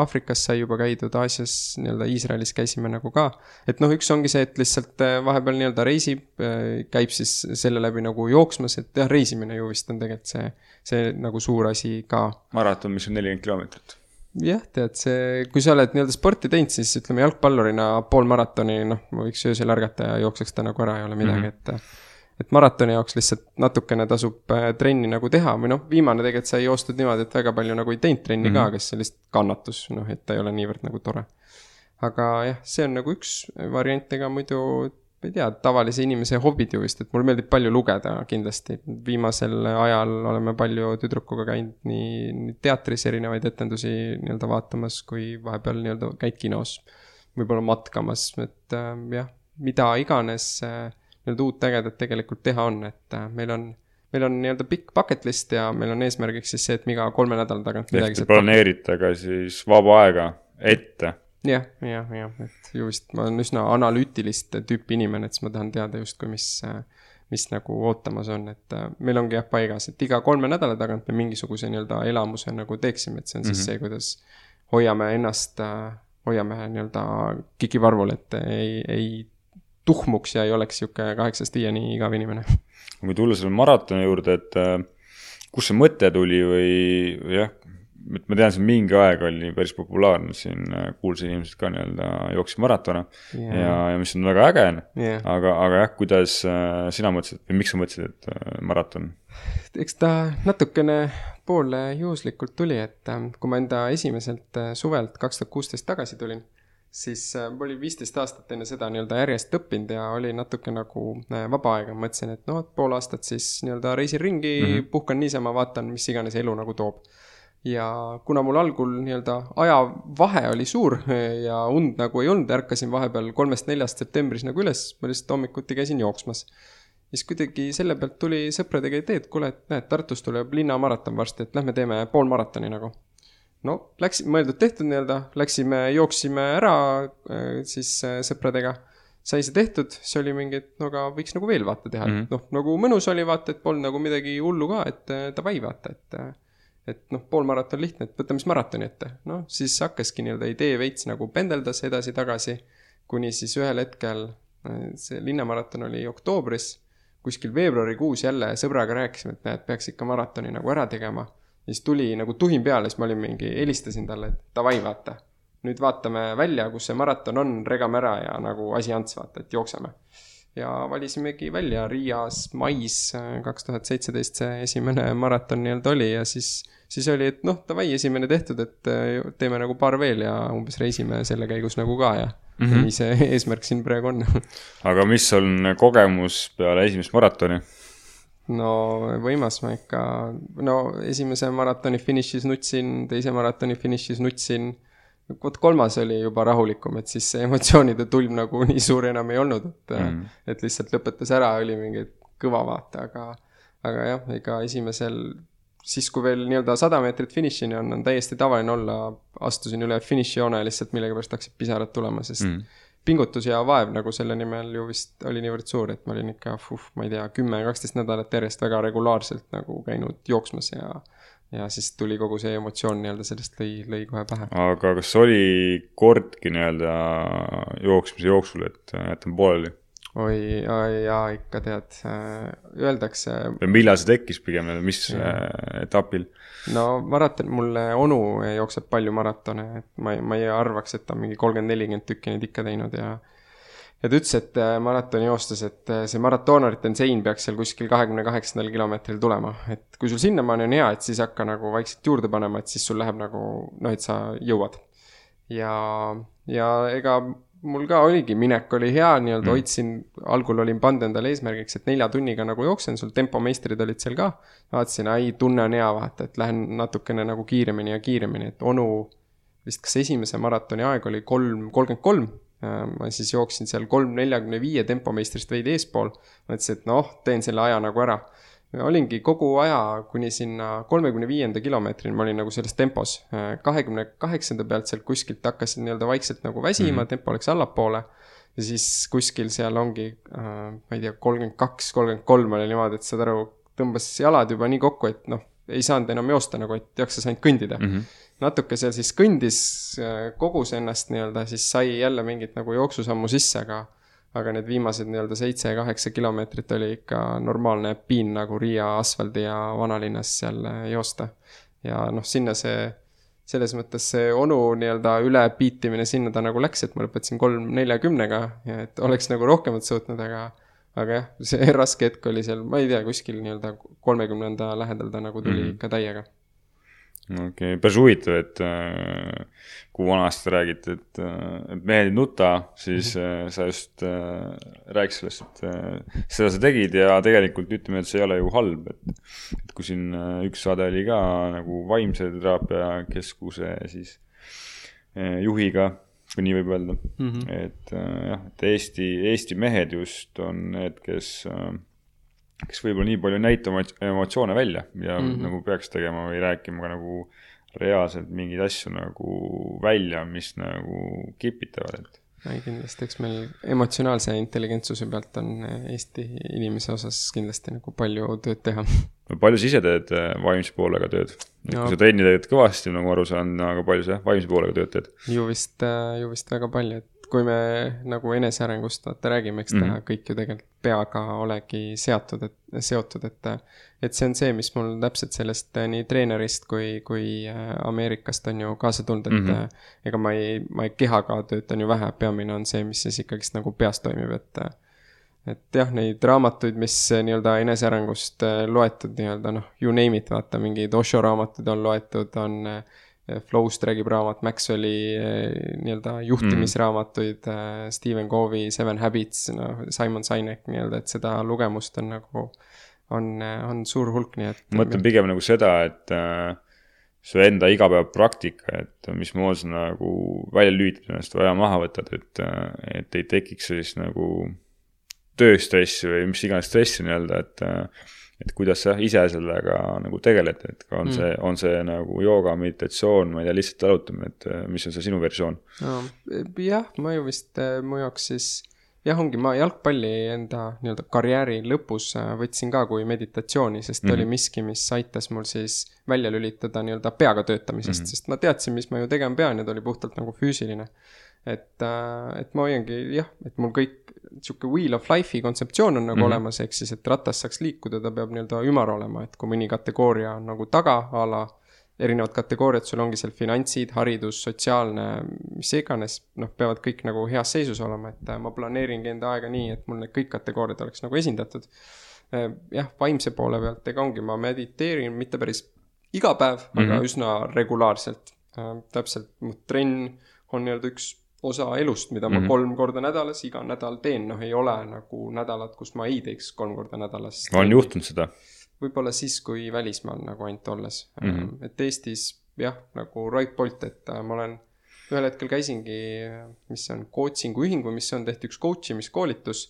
Aafrikas sai juba käidud, Aasias nii-öelda Iisraelis käisime nagu ka. et noh, üks ongi see, et lihtsalt äh, vahepeal nii-öelda reisib, äh, käib siis selle läbi nagu jooksmas, et jah, reisimine ju vist on tegelikult see, see nagu suur asi ka. maraton, mis on nelikümmend kilomeetrit jah, tead see, kui sa oled nii-öelda sporti teinud, siis ütleme jalgpallurina pool maratoni, noh, võiks öösel ärgata ja jookseks ta nagu ära, ei ole midagi mm, -hmm. et et maratoni jaoks lihtsalt natukene tasub äh, trenni nagu teha või noh, viimane tegelikult sai joostud niimoodi, et väga palju nagu ei teinud trenni mm -hmm. ka, mhm. kes see lihtsalt kannatus, noh, et ta ei ole niivõrd nagu tore. aga jah, see on nagu üks variant, ega muidu ma ei tea, tavalise inimese hobid ju vist, et mulle meeldib palju lugeda kindlasti. viimasel ajal oleme palju tüdrukuga käinud nii, nii teatris erinevaid etendusi nii-öelda vaatamas, kui vahepeal nii-öelda käid kinos. võib-olla matkamas, et äh, jah, mida iganes äh, nii-öelda uut ägedat tegelikult teha on, et äh, meil on, meil on nii-öelda pikk bucket list ja meil on eesmärgiks siis see, et iga kolme nädala tagant midagi. ehk te planeerite ka siis vaba aega ette? jah, jah, jah, et ju vist ma olen üsna analüütilist tüüpi inimene, et siis ma tahan teada justkui, mis, mis nagu ootamas on, et äh, meil ongi jah paigas, et iga kolme nädala tagant me mingisuguse nii-öelda elamuse nagu teeksime, et see on siis mm -hmm. see, kuidas hoiame ennast, äh, hoiame nii-öelda kikivarvul, et ei, ei tuhmuks ja ei oleks sihuke kaheksast viieni igav inimene. kui tulla selle maratoni juurde, et äh, kust see mõte tuli või, jah, et ma tean, see mingi aeg oli päris populaarne siin, äh, kuulsin inimesed ka nii-öelda jooksid maratone yeah. ja, ja mis on väga äge yeah., aga, aga jah, kuidas äh, sina mõtlesid või miks sa mõtlesid, et maraton? eks ta natukene poole juhuslikult tuli, et kui ma enda esimeselt suvelt kaks tuhat kuusteist tagasi tulin siis äh, ma olin viisteist aastat enne seda nii-öelda järjest õppinud ja oli natuke nagu äh, vaba aega, mõtlesin, et noh, et pool aastat siis nii-öelda reisin ringi mm, -hmm. puhkan niisama, vaatan, mis iganes elu nagu toob. ja kuna mul algul nii-öelda ajavahe oli suur <laughs> ja und nagu ei olnud, ärkasin vahepeal kolmest-neljast septembris nagu üles, ma lihtsalt hommikuti käisin jooksmas siis kuidagi selle pealt tuli sõpradega idee, et kuule, et näed, Tartus tuleb linnamaraton varsti, et lähme teeme poolmaratoni nagu no läks, mõeldud-tehtud nii-öelda, läksime, jooksime ära äh, siis äh, sõpradega. sai see tehtud, siis oli mingi, et no aga võiks nagu veel vaata teha mm, -hmm. noh, nagu mõnus oli vaata, et polnud nagu midagi hullu ka, et äh, davai vaata, et. et noh, poolmaraton lihtne, et võtame siis maratoni ette, noh siis hakkaski nii-öelda idee veits nagu pendeldas edasi-tagasi. kuni siis ühel hetkel, see linnamaraton oli oktoobris, kuskil veebruarikuus jälle sõbraga rääkisime, et näed, peaks ikka maratoni nagu ära tegema ja siis tuli nagu tuhin peale, siis ma olin mingi, helistasin talle, et davai, vaata. nüüd vaatame välja, kus see maraton on, regame ära ja nagu asi ants, vaata, et jookseme. ja valisimegi välja Riias mais äh, kaks tuhat seitseteist see esimene maraton nii-öelda oli ja siis, siis oli, et noh, davai, esimene tehtud, et äh, teeme nagu paar veel ja umbes reisime selle käigus nagu ka ja mm -hmm. nii see <laughs> eesmärk siin praegu on aga mis on kogemus peale esimest maratoni? No võimas ma ikka, no esimese maratoni finišis nutsin, teise maratoni finišis nutsin. vot kolmas oli juba rahulikum, et siis see <laughs> emotsioonide tulm nagu nii suur enam ei olnud, et mm., et lihtsalt lõpetas ära, oli mingi kõva vaata, aga, aga jah, ega esimesel, siis kui veel nii-öelda sada meetrit finišini on, on täiesti tavaline olla, astusin üle finišijoone lihtsalt millegipärast hakkasid pisarad tulema, sest mm pingutus ja vaev nagu selle nimel ju vist oli niivõrd suur, et ma olin ikka, ma ei tea, kümme, kaksteist nädalat järjest väga regulaarselt nagu käinud jooksmas ja ja siis tuli kogu see emotsioon nii-öelda sellest lõi, lõi kohe pähe. aga kas oli kordki nii-öelda jooksmise jooksul, et jätan pooleli? Oi, oi jaa, ikka tead, öeldakse. millal see tekkis pigem, mis ja. etapil? no maraton, mulle onu jookseb palju maratone, et ma ei, ma ei arvaks, et ta on mingi kolmkümmend, nelikümmend tükki neid ikka teinud ja ja ta ütles, et äh, maratoni joostes, et äh, see maratoonorite sein peaks seal kuskil kahekümne kaheksandal kilomeetril tulema, et kui sul sinnamaani on hea, et siis hakka nagu vaikselt juurde panema, et siis sul läheb nagu noh, et sa jõuad. ja, ja ega mul ka oligi, minek oli hea, nii-öelda mm. hoidsin, algul olin pannud endale eesmärgiks, et nelja tunniga nagu jooksen, sul tempomeistrid olid seal ka. vaatasin, ai, tunne on hea, vaata, et lähen natukene nagu kiiremini ja kiiremini, et onu vist kas esimese maratoni aeg oli kolm, kolmkümmend kolm. Äh, ma siis jooksin seal kolm neljakümne viie tempomeistrist veidi eespool. mõtlesin, et noh, teen selle aja nagu ära olingi kogu aja kuni sinna kolmekümne viienda kilomeetrini, ma olin nagu selles tempos. kahekümne kaheksanda pealt sealt kuskilt hakkasin nii-öelda vaikselt nagu väsima mm, -hmm. tempo läks allapoole. ja siis kuskil seal ongi äh,, ma ei tea, kolmkümmend kaks, kolmkümmend kolm oli niimoodi, et saad aru, tõmbas jalad juba nii kokku, et noh, ei saanud enam joosta nagu, et jaksas ainult kõndida mm. -hmm. natuke seal siis kõndis, äh, kogus ennast nii-öelda, siis sai jälle mingit nagu jooksusammu sisse, aga aga need viimased nii-öelda seitse-kaheksa kilomeetrit oli ikka normaalne piin nagu Riia asfaldi ja vanalinnas seal äh, joosta. ja noh, sinna see, selles mõttes see onu nii-öelda ülepiitimine sinna ta nagu läks, et ma lõpetasin kolm neljakümnega ja et oleks nagu rohkemat suutnud, aga aga jah, see <laughs> raske hetk oli seal, ma ei tea, kuskil nii-öelda kolmekümnenda lähedal ta nagu tuli mm -hmm. ikka täiega okei okay., päris huvitav, et äh, kui vanasti räägiti, et, äh, et mehed ei nuta, siis äh, sa just äh, rääkisid sellest, et äh, seda sa tegid ja tegelikult ütleme, et see ei ole ju halb, et. et kui siin äh, üks saade oli ka nagu vaimse teraapia keskuse siis äh, juhiga, kui nii võib öelda mm, -hmm. et äh, jah, et Eesti, Eesti mehed just on need, kes äh, kes võib-olla nii palju ei näita oma emotsioone välja ja mm -hmm. nagu peaks tegema või rääkima ka nagu reaalselt mingeid asju nagu välja, mis nagu kipitavad, et. ei kindlasti, eks meil emotsionaalse intelligentsuse pealt on Eesti inimese osas kindlasti nagu palju tööd teha. palju sa ise teed eh, vaimse poolega tööd? No. kui sa trenni teed kõvasti, nagu aru saan, aga palju sa vaimse poolega tööd teed? ju vist, eh, ju vist väga palju, et kui me nagu enesearengust vaata räägime, eks ta mm -hmm. kõik ju tegelikult peaga olegi seatud, et, seotud, et. et see on see, mis mul täpselt sellest nii treenerist kui, kui äh, Ameerikast on ju kaasa tulnud, et mm. -hmm. ega ma ei, ma ei, kehaga töötan ju vähe, peamine on see, mis siis ikkagist nagu peas toimib, et et jah, neid raamatuid, mis nii-öelda enesearengust loetud nii-öelda noh, you name it, vaata mingeid Osho raamatuid on loetud, on Flow'st räägib raamat, Maxwelli nii-öelda juhtimisraamatuid mm., Stephen Covey Seven Habits, noh, Simon Sinek nii-öelda, et seda lugemust on nagu, on, on suur hulk, nii et. ma mõtlen pigem nagu seda, et äh, su enda igapäevapraktika, et mismoodi sa nagu välja lülitad ennast või aja maha võtad, et, et ei tekiks sellist nagu tööstressi või mis iganes stressi nii-öelda, et et kuidas sa ise sellega nagu tegeled, et on mm. see, on see nagu jooga, meditatsioon, ma ei tea, lihtsalt jalutamine, et mis on see sinu versioon no,? jah, ma ju vist, mu jaoks siis jah, ongi, ma jalgpalli enda nii-öelda karjääri lõpus äh, võtsin ka kui meditatsiooni, sest mm -hmm. oli miski, mis aitas mul siis välja lülitada nii-öelda peaga töötamisest mm, -hmm. sest ma teadsin, mis ma ju tegema pean ja ta oli puhtalt nagu füüsiline. et, äh, et ma hoiangi jah, et mul kõik sihuke wheel of life'i kontseptsioon on nagu mm -hmm. olemas, ehk siis, et ratas saaks liikuda, ta peab nii-öelda ümar olema, et kui mõni kategooria on nagu taga a la erinevad kategooriad, sul ongi seal finantsid, haridus, sotsiaalne, mis iganes, noh, peavad kõik nagu heas seisus olema, et äh, ma planeeringi enda aega nii, et mul need kõik kategooriad oleks nagu esindatud. Äh, jah, vaimse poole pealt, ega ongi, ma mediteerin mitte päris iga päev mm, -hmm. aga mhm. üsna regulaarselt. Äh, täpselt, mu trenn on nii-öelda üks osa elust, mida ma mm -hmm. kolm korda nädalas iga nädal teen, noh, ei ole nagu nädalat, kus ma ei teeks kolm korda nädalas. on juhtunud seda? võib-olla siis, kui välismaal nagu ainult olles mm. -hmm. et Eestis jah, nagu Roy Bolt, et äh, ma olen, ühel hetkel käisingi, mis see on, coaching'u ühing või mis on, tehti üks coach imiskoolitus.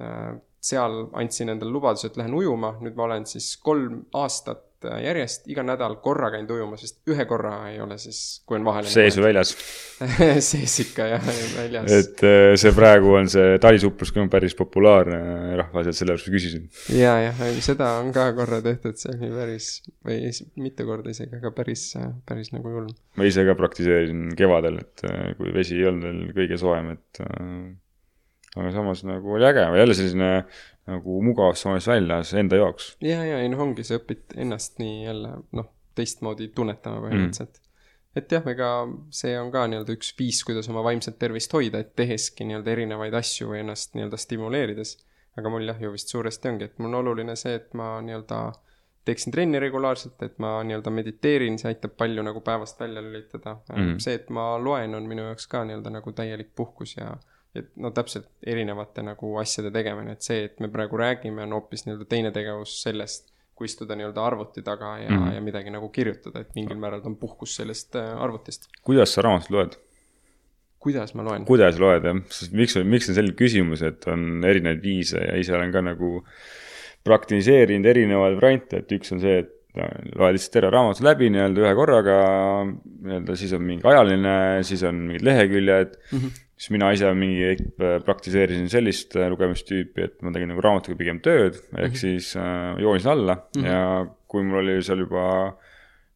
Äh, seal andsin endale lubaduse, et lähen ujuma, nüüd ma olen siis kolm aastat Äh, järjest iga nädal korra käin ujumas, sest ühe korra ei ole siis, kui on vahele. sees või väljas <laughs> sees ikka jah, väljas. et äh, see praegu on see talisuplus ka päris populaarne rahva seas, sellepärast ma küsisin. ja, jah, seda on ka korra tehtud, see oli päris, või mitu korda isegi, aga päris, päris nagu julm. ma ise ka praktiseerisin kevadel, et äh, kui vesi ei olnud veel kõige soojem, et aga samas nagu oli äge, jälle selline nagu mugavustsoonis väljas enda jaoks. ja, ja ei noh, ongi, sa õpid ennast nii jälle noh, teistmoodi tunnetama põhimõtteliselt mm.. et jah, ega see on ka nii-öelda üks viis, kuidas oma vaimset tervist hoida, et teheski nii-öelda erinevaid asju või ennast nii-öelda stimuleerides. aga mul jah, ju vist suuresti ongi, et mul on oluline see, et ma nii-öelda teeksin trenni regulaarselt, et ma nii-öelda mediteerin, see aitab palju nagu päevast välja lülitada mm.. see, et ma loen, on minu jaoks ka nii-öelda nagu täielik puhkus ja et no täpselt erinevate nagu asjade tegemine, et see, et me praegu räägime, on hoopis nii-öelda teine tegevus sellest, kui istuda nii-öelda arvuti taga ja mm, -hmm. ja midagi nagu kirjutada, et mingil määral on puhkus sellest äh, arvutist. kuidas sa raamatut loed? kuidas ma loen? kuidas loed jah, sest miks, miks on selline küsimus, et on erinevaid viise ja ise olen ka nagu praktiseerinud erinevaid variante, et üks on see, et loed lihtsalt terve raamatu läbi nii-öelda ühe korraga, nii-öelda siis on mingi ajaline, siis on mingid leheküljed mm, -hmm siis mina ise mingi äh, praktiseerisin sellist äh, lugemistüüpi, et ma tegin nagu raamatuga pigem tööd, ehk mm -hmm. siis äh, joonisin alla mm -hmm. ja kui mul oli seal juba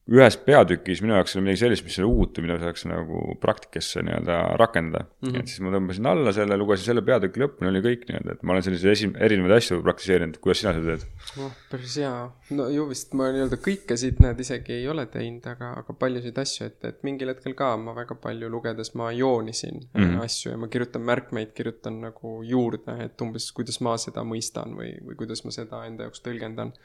ühes peatükis minu jaoks oli midagi sellist, mis oli uut või mida saaks nagu praktikasse nii-öelda rakendada mm. -hmm. et siis ma tõmbasin alla selle, lugesin selle peatüki lõpuni, oli kõik nii-öelda, et ma olen selliseid esi-, erinevaid asju praktiseerinud, kuidas sina seda teed? noh, päris hea, no ju vist ma nii-öelda kõike siit näed isegi ei ole teinud, aga, aga paljusid asju, et, et mingil hetkel ka ma väga palju lugedes ma joonisin mm -hmm. asju ja ma kirjutan märkmeid, kirjutan nagu juurde, et umbes kuidas ma seda mõistan või, või kuidas ma seda enda jaoks tõlgendan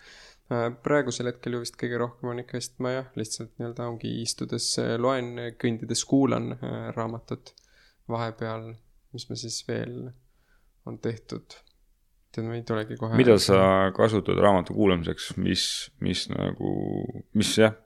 praegusel hetkel ju vist kõige rohkem on ikka vist ma jah, lihtsalt nii-öelda ongi istudes äh, loen, kõndides kuulan äh, raamatut. vahepeal, mis me siis veel on tehtud, tead, ma ei tulegi kohe. mida sa kasutad raamatu kuulamiseks, mis, mis nagu, mis jah,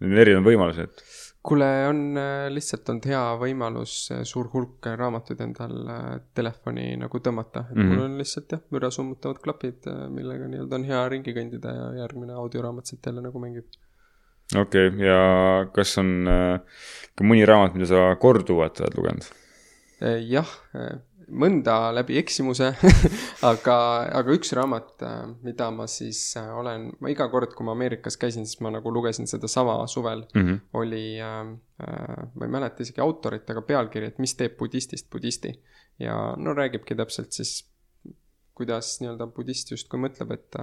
need on erinevad võimalused kuule, on äh, lihtsalt olnud hea võimalus äh, suur hulk raamatuid endal äh, telefoni nagu tõmmata, et mm -hmm. mul on lihtsalt jah, müra summutavad klapid, millega nii-öelda on hea ringi kõndida ja järgmine audioraamat sealt jälle nagu mängib. okei okay,, ja kas on ka mõni raamat, mida sa korduvalt oled lugenud? jah mõnda läbi eksimuse <laughs> aga, aga üks raamat, äh, mida ma siis äh, olen, ma iga kord, kui ma Ameerikas käisin, siis ma nagu lugesin sedasama suvel mm, -hmm. oli äh, äh,, ma ei mäleta isegi autorit, aga pealkiri, et mis teeb budistist budisti. ja no räägibki täpselt siis, kuidas nii-öelda budist justkui mõtleb, et,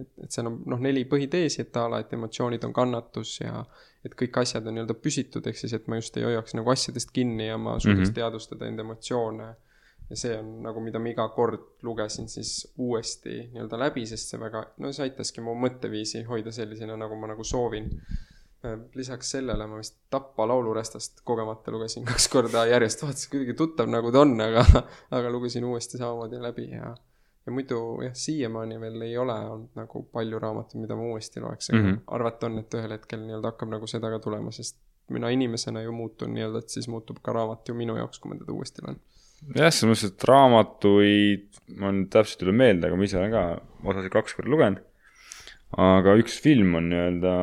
et, et seal on noh, neli põhiteesi, et a la, et emotsioonid on kannatus ja et kõik asjad on nii-öelda püsitud, ehk siis, et ma just ei hoiaks nagu asjadest kinni ja ma suudaks mm -hmm. teadvustada enda emotsioone ja see on nagu, mida ma iga kord lugesin siis uuesti nii-öelda läbi, sest see väga, no see aitaski mu mõtteviisi hoida sellisena, nagu ma nagu soovin. lisaks sellele ma vist Tappa laulurestast kogemata lugesin <laughs> kaks korda järjest, vaatasin kuidagi tuttav nagu ta on, aga, <laughs> aga lugesin uuesti samamoodi läbi ja ja muidu jah, siiamaani veel ei ole olnud nagu palju raamatuid, mida ma uuesti loeks, aga mm -hmm. arvata on, et ühel hetkel nii-öelda hakkab nagu seda ka tulema, sest mina inimesena ju muutun nii-öelda, et siis muutub ka raamat ju minu jaoks, kui ma teda uuesti loen. Jah, selles mõttes, et raamatuid, ma nüüd täpselt ei tule meelde, aga ma ise olen ka osasid kaks korda lugenud. aga üks film on nii-öelda,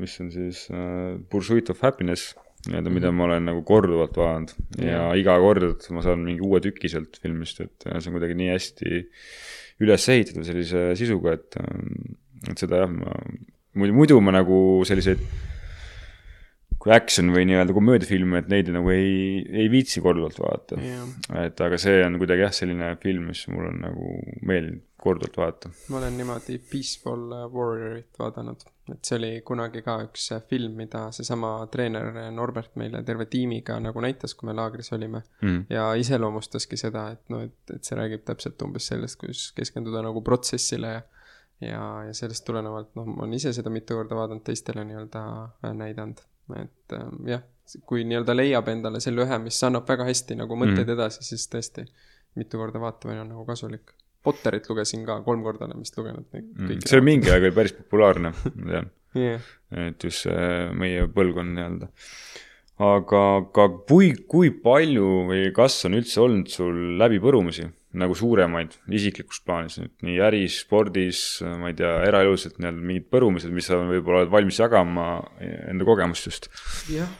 mis on siis uh, Pursuit of Happiness nii-öelda, mida mhm. ma olen nagu korduvalt vaadanud ja yeah. iga kord ma saan mingi uue tüki sealt filmist, et see on kuidagi nii hästi üles ehitatud sellise sisuga, et, et seda jah, ma, muidu, muidu ma nagu selliseid kui action või nii-öelda komöödiafilme, et neid nagu ei, ei viitsi korduvalt vaadata. Yeah.. et aga see on kuidagi jah, selline film, mis mul on nagu meeldinud korduvalt vaadata. ma olen niimoodi Peaceful Warriorit vaadanud, et see oli kunagi ka üks film, mida seesama treener Norbert meile terve tiimiga nagu näitas, kui me laagris olime. Mm.. ja iseloomustaski seda, et noh, et, et see räägib täpselt umbes sellest, kuidas keskenduda nagu protsessile ja ja, ja sellest tulenevalt, noh, ma olen ise seda mitu korda vaadanud, teistele nii-öelda näidanud et äh, jah, kui nii-öelda leiab endale selle ühe, mis annab väga hästi nagu mõtteid mm. edasi, siis tõesti mitu korda vaatamine on nagu kasulik. Potterit lugesin ka, kolm korda olen vist lugenud neid mm. kõiki. see mingi aeg oli päris populaarne, ma tean yeah.. et just meie põlvkond nii-öelda. aga, aga kui, kui palju või kas on üldse olnud sul läbipõrumisi? Nagu suuremaid isiklikus plaanis, nii äris, spordis, ma ei tea, eraelus, et nii-öelda mingid põrumised, mis sa võib-olla oled valmis jagama enda kogemust just. jah,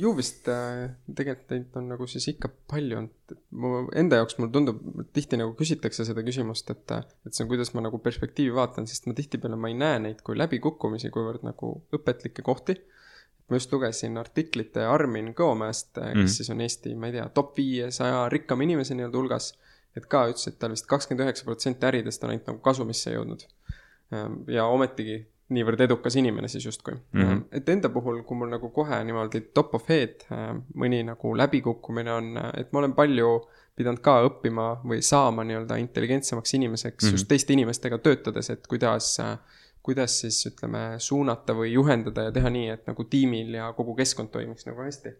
ju vist äh, tegelikult neid on nagu siis ikka palju olnud, et mu enda jaoks mulle tundub, tihti nagu küsitakse seda küsimust, et, et see on, kuidas ma nagu perspektiivi vaatan, sest ma tihtipeale ma ei näe neid kui läbikukkumisi, kuivõrd nagu õpetlikke kohti. Ma just lugesin artiklit Armin Kõomäest, kes mm siis on Eesti, ma ei tea, top viiesaja rikkama inimese nii-öelda hulgas et ka ütles, et tal vist kakskümmend üheksa protsenti äridest on ainult nagu kasumisse jõudnud. Ehm, ja ometigi niivõrd edukas inimene siis justkui mm. -hmm. et enda puhul, kui mul nagu kohe niimoodi top of head ehm, mõni nagu läbikukkumine on, et ma olen palju pidanud ka õppima või saama nii-öelda intelligentsemaks inimeseks mm -hmm. just teiste inimestega töötades, et kuidas, kuidas siis ütleme, suunata või juhendada ja teha nii, et nagu tiimil ja kogu keskkond toimiks nagu hästi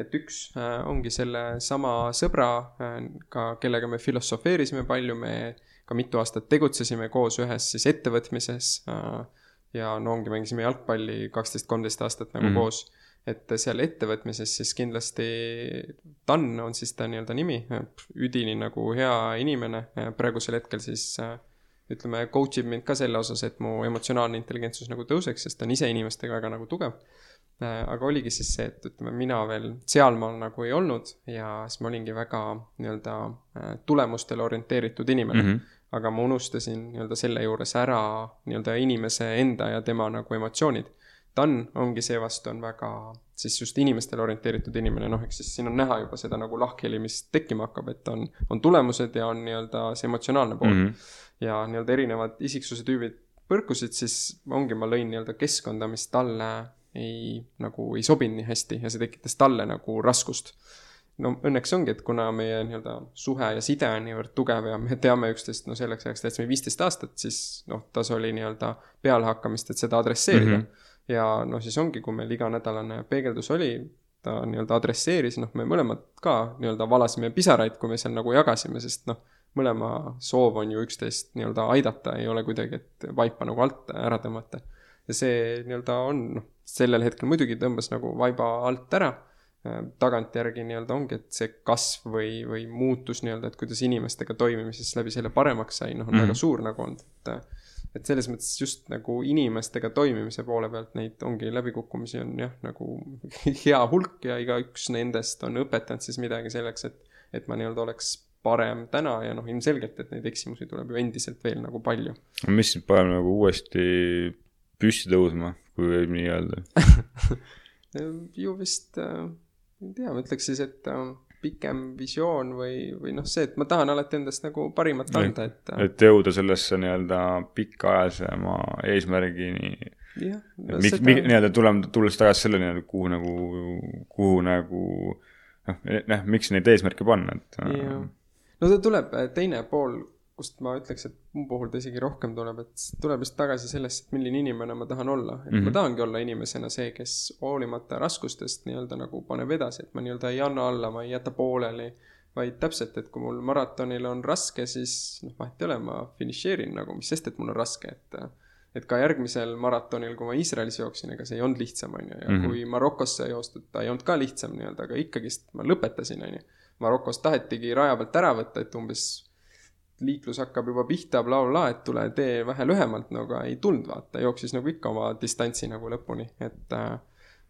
et üks äh, ongi sellesama sõbraga, äh, kellega me filosofeerisime palju, me ka mitu aastat tegutsesime koos ühes siis ettevõtmises äh, ja no ongi, mängisime jalgpalli kaksteist, kolmteist aastat nagu mm -hmm. koos. et seal ettevõtmises siis kindlasti Dan on siis ta nii-öelda nimi, üdini nagu hea inimene, praegusel hetkel siis ütleme, coach ib mind ka selle osas, et mu emotsionaalne intelligentsus nagu tõuseks, sest ta on ise inimestega väga nagu tugev aga oligi siis see, et ütleme, mina veel sealmaal nagu ei olnud ja siis ma olingi väga nii-öelda äh, tulemustele orienteeritud inimene mm. -hmm. aga ma unustasin nii-öelda selle juures ära nii-öelda inimese enda ja tema nagu emotsioonid. Dan ongi seevastu on väga siis just inimestele orienteeritud inimene, noh, eks siis siin on näha juba seda nagu lahkheli, mis tekkima hakkab, et on, on tulemused ja on nii-öelda see emotsionaalne pool mm. -hmm. ja nii-öelda erinevad isiksuse tüübid põrkusid, siis ongi, ma lõin nii-öelda keskkonda, mis talle ei, nagu ei sobinud nii hästi ja see tekitas talle nagu raskust. no õnneks ongi, et kuna meie nii-öelda suhe ja side on niivõrd tugev ja me teame üksteist, no selleks ajaks tähtsime viisteist aastat, siis noh, tas oli nii-öelda pealehakkamist, et seda adresseerida mm. -hmm. ja noh, siis ongi, kui meil iganädalane peegeldus oli, ta nii-öelda adresseeris, noh, me mõlemad ka nii-öelda valasime pisaraid, kui me seal nagu jagasime, sest noh, mõlema soov on ju üksteist nii-öelda aidata, ei ole kuidagi, et vaipa nagu alt ära tõmmata. ja see nii-öelda on, noh, sellel hetkel muidugi tõmbas nagu vaiba alt ära. Äh, tagantjärgi nii-öelda ongi, et see kasv või, või muutus nii-öelda, et kuidas inimestega toimimises läbi selle paremaks sai, noh, on mm -hmm. väga suur nagu olnud, et. et selles mõttes just nagu inimestega toimimise poole pealt neid ongi läbikukkumisi on jah, nagu <laughs> hea hulk ja igaüks nendest on õpetanud siis midagi selleks, et, et ma nii-öelda oleks parem täna ja noh, ilmselgelt, et neid eksimusi tuleb ju endiselt veel nagu palju. mis sind paneb nagu uuesti püsti tõusma, kui võib nii öelda <laughs> ju vist äh,, ei tea, ma ütleks siis, et äh, pikem visioon või, või noh, see, et ma tahan alati endast nagu parimat anda, et äh, et jõuda sellesse nii-öelda pikaajalisema eesmärgini. jah. miks nii-öelda tuleme, tulles tagasi selle nii-öelda, kuhu nagu, kuhu nagu noh, noh, miks neid eesmärke panna, et. jah, no ta tuleb, äh, teine pool kust ma ütleks, et mu puhul ta isegi rohkem tuleb, et tuleb just tagasi sellest, et milline inimene ma tahan olla. et mm -hmm. ma mhm. tahangi olla inimesena see, kes hoolimata raskustest nii-öelda nagu paneb edasi, et ma nii-öelda ei anna alla, ma ei jäta pooleli. vaid täpselt, et kui mul maratonil on raske, siis noh, vahet ei ole, ma finišeerin nagu, mis sest, et mul on raske, et et ka järgmisel maratonil, kui ma Iisraelis jooksin, ega see ei olnud lihtsam, on ju, ja mm -hmm. kui Marokosse joostud, ta ei olnud ka lihtsam nii-öelda, aga ikkagist ma lõpetasin, on ju. Marokos tahetigi raja pealt ära võtta, et umbes liiklus hakkab juba pihta bla,, blablabla, et tule tee vähe lühemalt, no aga ei tulnud vaata, jooksis nagu ikka oma distantsi nagu lõpuni, et äh,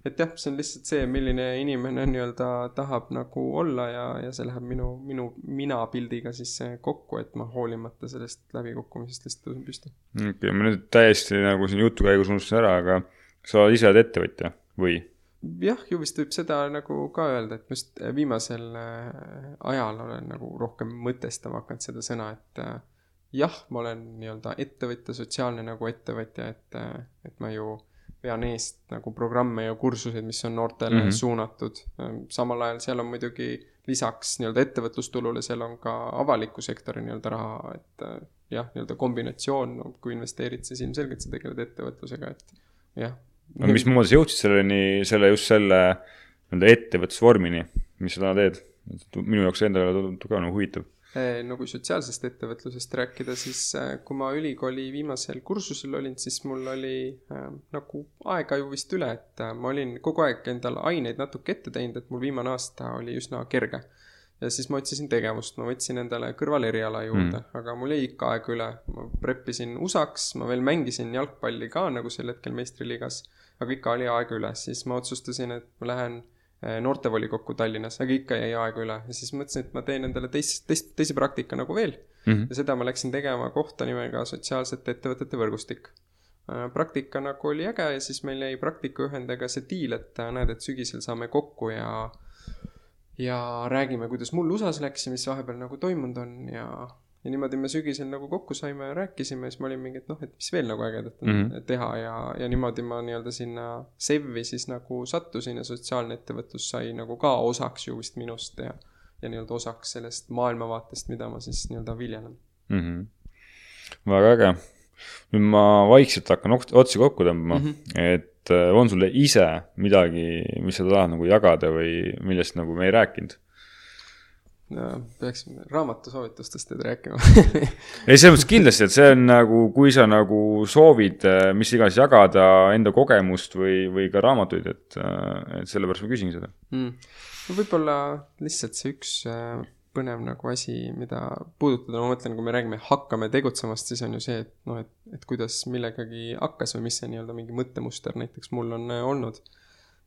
et jah, see on lihtsalt see, milline inimene nii-öelda tahab nagu olla ja, ja see läheb minu, minu minapildiga siis kokku, et ma hoolimata sellest läbikukkumisest lihtsalt tõusen püsti. okei okay,, ma nüüd täiesti nagu siin jutu käigus unustasin ära, aga sa ise oled ettevõtja või? Jah, ju vist võib seda nagu ka öelda, et just viimasel äh, ajal olen nagu rohkem mõtestama hakanud seda sõna, et äh, jah, ma olen nii-öelda ettevõtja, sotsiaalne nagu ettevõtja, et, äh, et ma ju vean eest nagu programme ja kursuseid, mis on noortele mm -hmm. suunatud. samal ajal seal on muidugi lisaks nii-öelda ettevõtlustulule, seal on ka avaliku sektori nii-öelda raha, et jah, nii-öelda kombinatsioon no,, kui investeerid, siis ilmselgelt sa tegeled ettevõtlusega, et jah no mismoodi sa jõudsid selleni, selle, just selle nii-öelda ettevõtlusvormini, mis sa täna teed? minu jaoks endale tundub ka nagu huvitav. no kui sotsiaalsest ettevõtlusest rääkida, siis äh, kui ma ülikooli viimasel kursusel olin, siis mul oli äh, nagu aega ju vist üle, et ma olin kogu aeg endale aineid natuke ette teinud, et mul viimane aasta oli üsna kerge ja siis ma otsisin tegevust, ma võtsin endale kõrvaleriala juurde mm., aga mul jäi ikka aega üle. ma preppisin USA-ks, ma veel mängisin jalgpalli ka nagu sel hetkel meistriliigas, aga ikka oli aega üle, siis ma otsustasin, et ma lähen eh, noortevolikokku Tallinnas, aga ikka jäi aega üle ja siis mõtlesin, et ma teen endale teist, teist, teise praktika nagu veel mm. -hmm. ja seda ma läksin tegema kohta nimega Sotsiaalsete Ettevõtete Võrgustik äh, praktika nagu oli äge ja siis meil jäi praktikaühendega see diil, et äh, näed, et sügisel saame kokku ja ja räägime, kuidas mul USA-s läks ja mis vahepeal nagu toimunud on ja, ja niimoodi me sügisel nagu kokku saime ja rääkisime, siis ma olin mingi, et noh, et mis veel nagu ägedat on mm -hmm. teha ja, ja niimoodi ma nii-öelda sinna SEV-i siis nagu sattusin ja sotsiaalne ettevõtlus sai nagu ka osaks ju vist minust ja, ja nii-öelda osaks sellest maailmavaatest, mida ma siis nii-öelda viljelen mm. -hmm. väga äge. nüüd ma vaikselt hakkan otsi kokku tõmbama mm, -hmm. et et äh, on sul ise midagi, mis sa tahad nagu jagada või millest nagu me ei rääkinud? no peaksime raamatusoovitustest nüüd rääkima. <laughs> Ei, selles mõttes kindlasti, et see on nagu, kui sa nagu soovid äh, mis iganes jagada enda kogemust või, või ka raamatuid, et, äh, et sellepärast ma küsingi seda. Mm.. no võib-olla lihtsalt see üks põnev nagu asi, mida puudutada, ma mõtlen, kui me räägime hakkame tegutsemast, siis on ju see, et noh, et, et kuidas millegagi hakkas või mis see nii-öelda mingi mõttemuster näiteks mul on äh, olnud.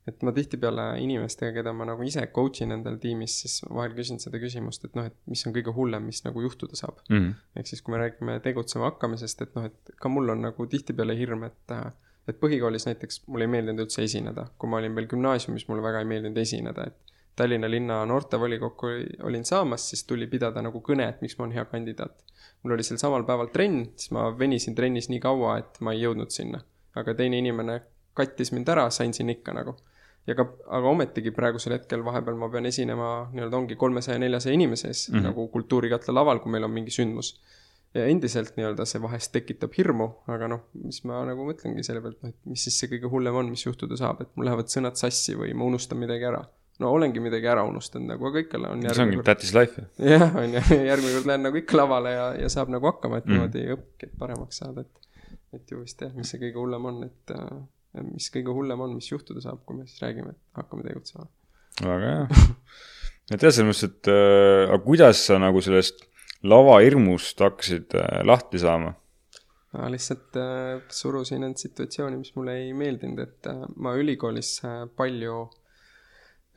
et ma tihtipeale inimestega, keda ma nagu ise coach in endal tiimis, siis vahel küsin seda küsimust, et noh, et mis on kõige hullem, mis nagu juhtuda saab mm. -hmm. ehk siis, kui me räägime tegutsema hakkamisest, et noh, et ka mul on nagu tihtipeale hirm, et äh, et põhikoolis näiteks mulle ei meeldinud üldse esineda, kui ma olin veel gümnaasiumis, mulle väga ei meeldinud esineda, et Tallinna linna noortevolikokku olin saamas, siis tuli pidada nagu kõne, et miks ma olen hea kandidaat. mul oli sel samal päeval trenn, siis ma venisin trennis nii kaua, et ma ei jõudnud sinna. aga teine inimene kattis mind ära, sain sinna ikka nagu. ja ka, aga ometigi praegusel hetkel vahepeal ma pean esinema nii-öelda ongi kolmesaja, neljasaja inimese ees mm -hmm. nagu Kultuurikatla laval, kui meil on mingi sündmus ja endiselt nii-öelda see vahest tekitab hirmu, aga noh, mis ma nagu mõtlengi selle pealt, noh, et mis siis see kõige hullem on, mis juhtuda saab, et mul lähevad sõnad sassi või ma unustan midagi ära no olengi midagi ära unustanud nagu, aga ikka on see ongi that is life. jah, on ju, <laughs> järgmine kord lähen nagu ikka lavale ja, ja saab nagu hakkama, et mm. niimoodi õpibki, et paremaks saada, et, et ju vist jah, mis see kõige hullem on, et äh, mis kõige hullem on, mis juhtuda saab, kui me siis räägime, et hakkame tegutsema. väga hea. <laughs> et jah, selles mõttes, et äh, aga kuidas sa nagu sellest lavahirmust hakkasid äh, lahti saama? ma lihtsalt äh, surusin end situatsiooni, mis mulle ei meeldinud, et äh, ma ülikoolis äh, palju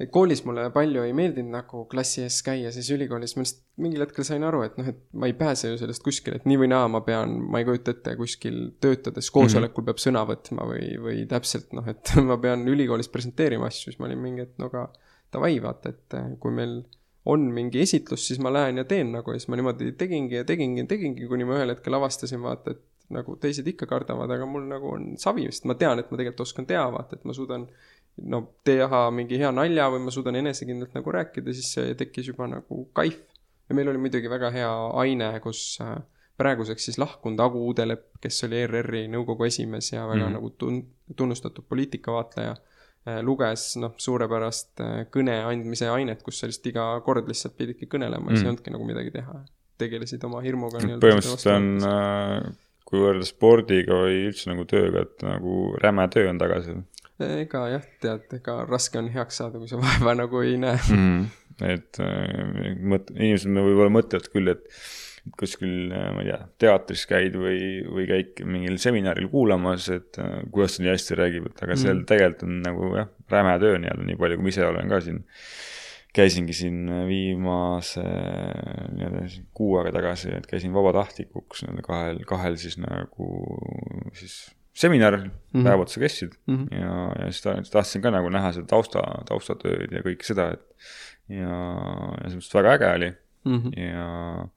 et koolis mulle palju ei meeldinud nagu klassi ees käia, siis ülikoolis ma lihtsalt mingil hetkel sain aru, et noh, et ma ei pääse ju sellest kuskile, et nii või naa ma pean, ma ei kujuta ette, kuskil töötades koosolekul mm -hmm. peab sõna võtma või, või täpselt noh, et <laughs> ma pean ülikoolis presenteerima asju, siis ma olin mingi, et no aga davai, vaata, et eh, kui meil on mingi esitlus, siis ma lähen ja teen nagu ja siis ma niimoodi tegingi ja tegingi ja tegingi, kuni ma ühel hetkel avastasin, vaata, et nagu teised ikka kardavad, aga mul nagu on savi, sest ma tean, et ma tegelikult oskan teha, vaata, et ma suudan no teha mingi hea nalja või ma suudan enesekindlalt nagu rääkida, siis tekkis juba nagu kaif. ja meil oli muidugi väga hea aine, kus äh, praeguseks siis lahkunud Agu Uudelep, kes oli ERR-i nõukogu esimees ja väga mm nagu tun-, tunnustatud poliitikavaatleja äh,, luges noh, suurepärast äh, kõne andmise ainet, kus sa lihtsalt iga kord lihtsalt pididki kõnelema mm siis ei olnudki nagu midagi teha. tegelesid oma hirmuga nii-öelda. põhimõtteliselt on kui võrrelda spordiga või üldse nagu tööga, et nagu räme töö on tagasi ega jah, tead, ega raske on heaks saada, kui sa <laughs> vaeva nagu ei näe mm. et äh, mõt-, inimesed võib-olla mõtlevad küll, et kuskil, äh, ma ei tea, teatris käid või, või käid mingil seminaril kuulamas, et äh, kuidas ta nii hästi räägib, et aga seal mm. tegelikult on nagu jah, räme töö nii-öelda, nii palju kui ma ise olen ka siin, käisingi siin viimase nii-öelda kuu aega tagasi, et käisin vabatahtlikuks nii-öelda kahel, kahel siis nagu siis seminar mm -hmm. päev otsa kestsid mm -hmm. ja, ja siis tahtsin ka nagu näha seda tausta, taustatööd ja kõike seda, et ja, ja selles mõttes väga äge oli mm -hmm. ja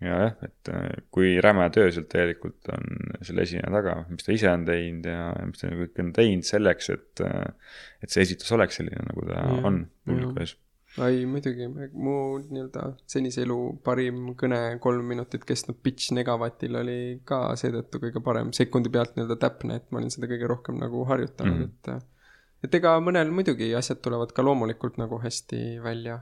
ja jah, et äh, kui räme töö sealt tegelikult on selle esineja taga, mis ta ise on teinud ja mis ta kõik on teinud selleks, et, äh, et see esitus oleks selline, nagu ta ja, on publiku ees. Ei, muidugi, mu nii-öelda senise elu parim kõne, kolm minutit kestnud pitch Negavatil oli ka seetõttu kõige parem, sekundi pealt nii-öelda täpne, et ma olin seda kõige rohkem nagu harjutanud mm, -hmm. et et ega mõnel muidugi asjad tulevad ka loomulikult nagu hästi välja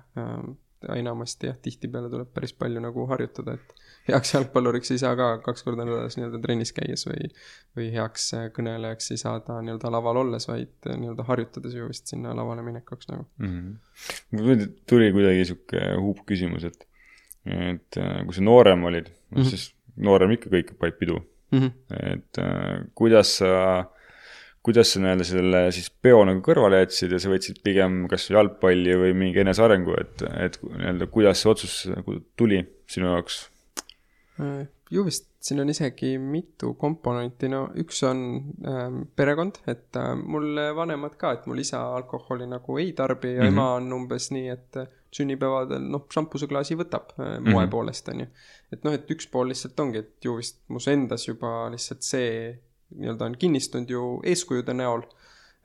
enamasti jah, tihtipeale tuleb päris palju nagu harjutada, et heaks jalgpalluriks ei saa ka kaks korda nädalas nii-öelda trennis käies või, või heaks kõnelejaks ei saada nii-öelda laval olles, vaid nii-öelda harjutades ju vist sinna lavale minekuks nagu mm. -hmm. tuli kuidagi sihuke huupküsimus, et, et äh, kui sa noorem olid mm, -hmm. siis noorem ikka kõik panid pidu mm. -hmm. et äh, kuidas sa kuidas sa nii-öelda selle siis peo nagu kõrvale jätsid ja sa võtsid pigem kas jalgpalli või mingi enesearengu, et, et nii-öelda kuidas see otsus nagu tuli sinu jaoks? Ju vist siin on isegi mitu komponenti, no üks on ähm, perekond, et äh, mul vanemad ka, et mul isa alkoholi nagu ei tarbi ja mm -hmm. ema on umbes nii, et sünnipäevadel noh, šampuseklaasi võtab äh, moe mm -hmm. poolest, on ju. et noh, et üks pool lihtsalt ongi, et ju vist mus endas juba lihtsalt see nii-öelda on kinnistunud ju eeskujude näol.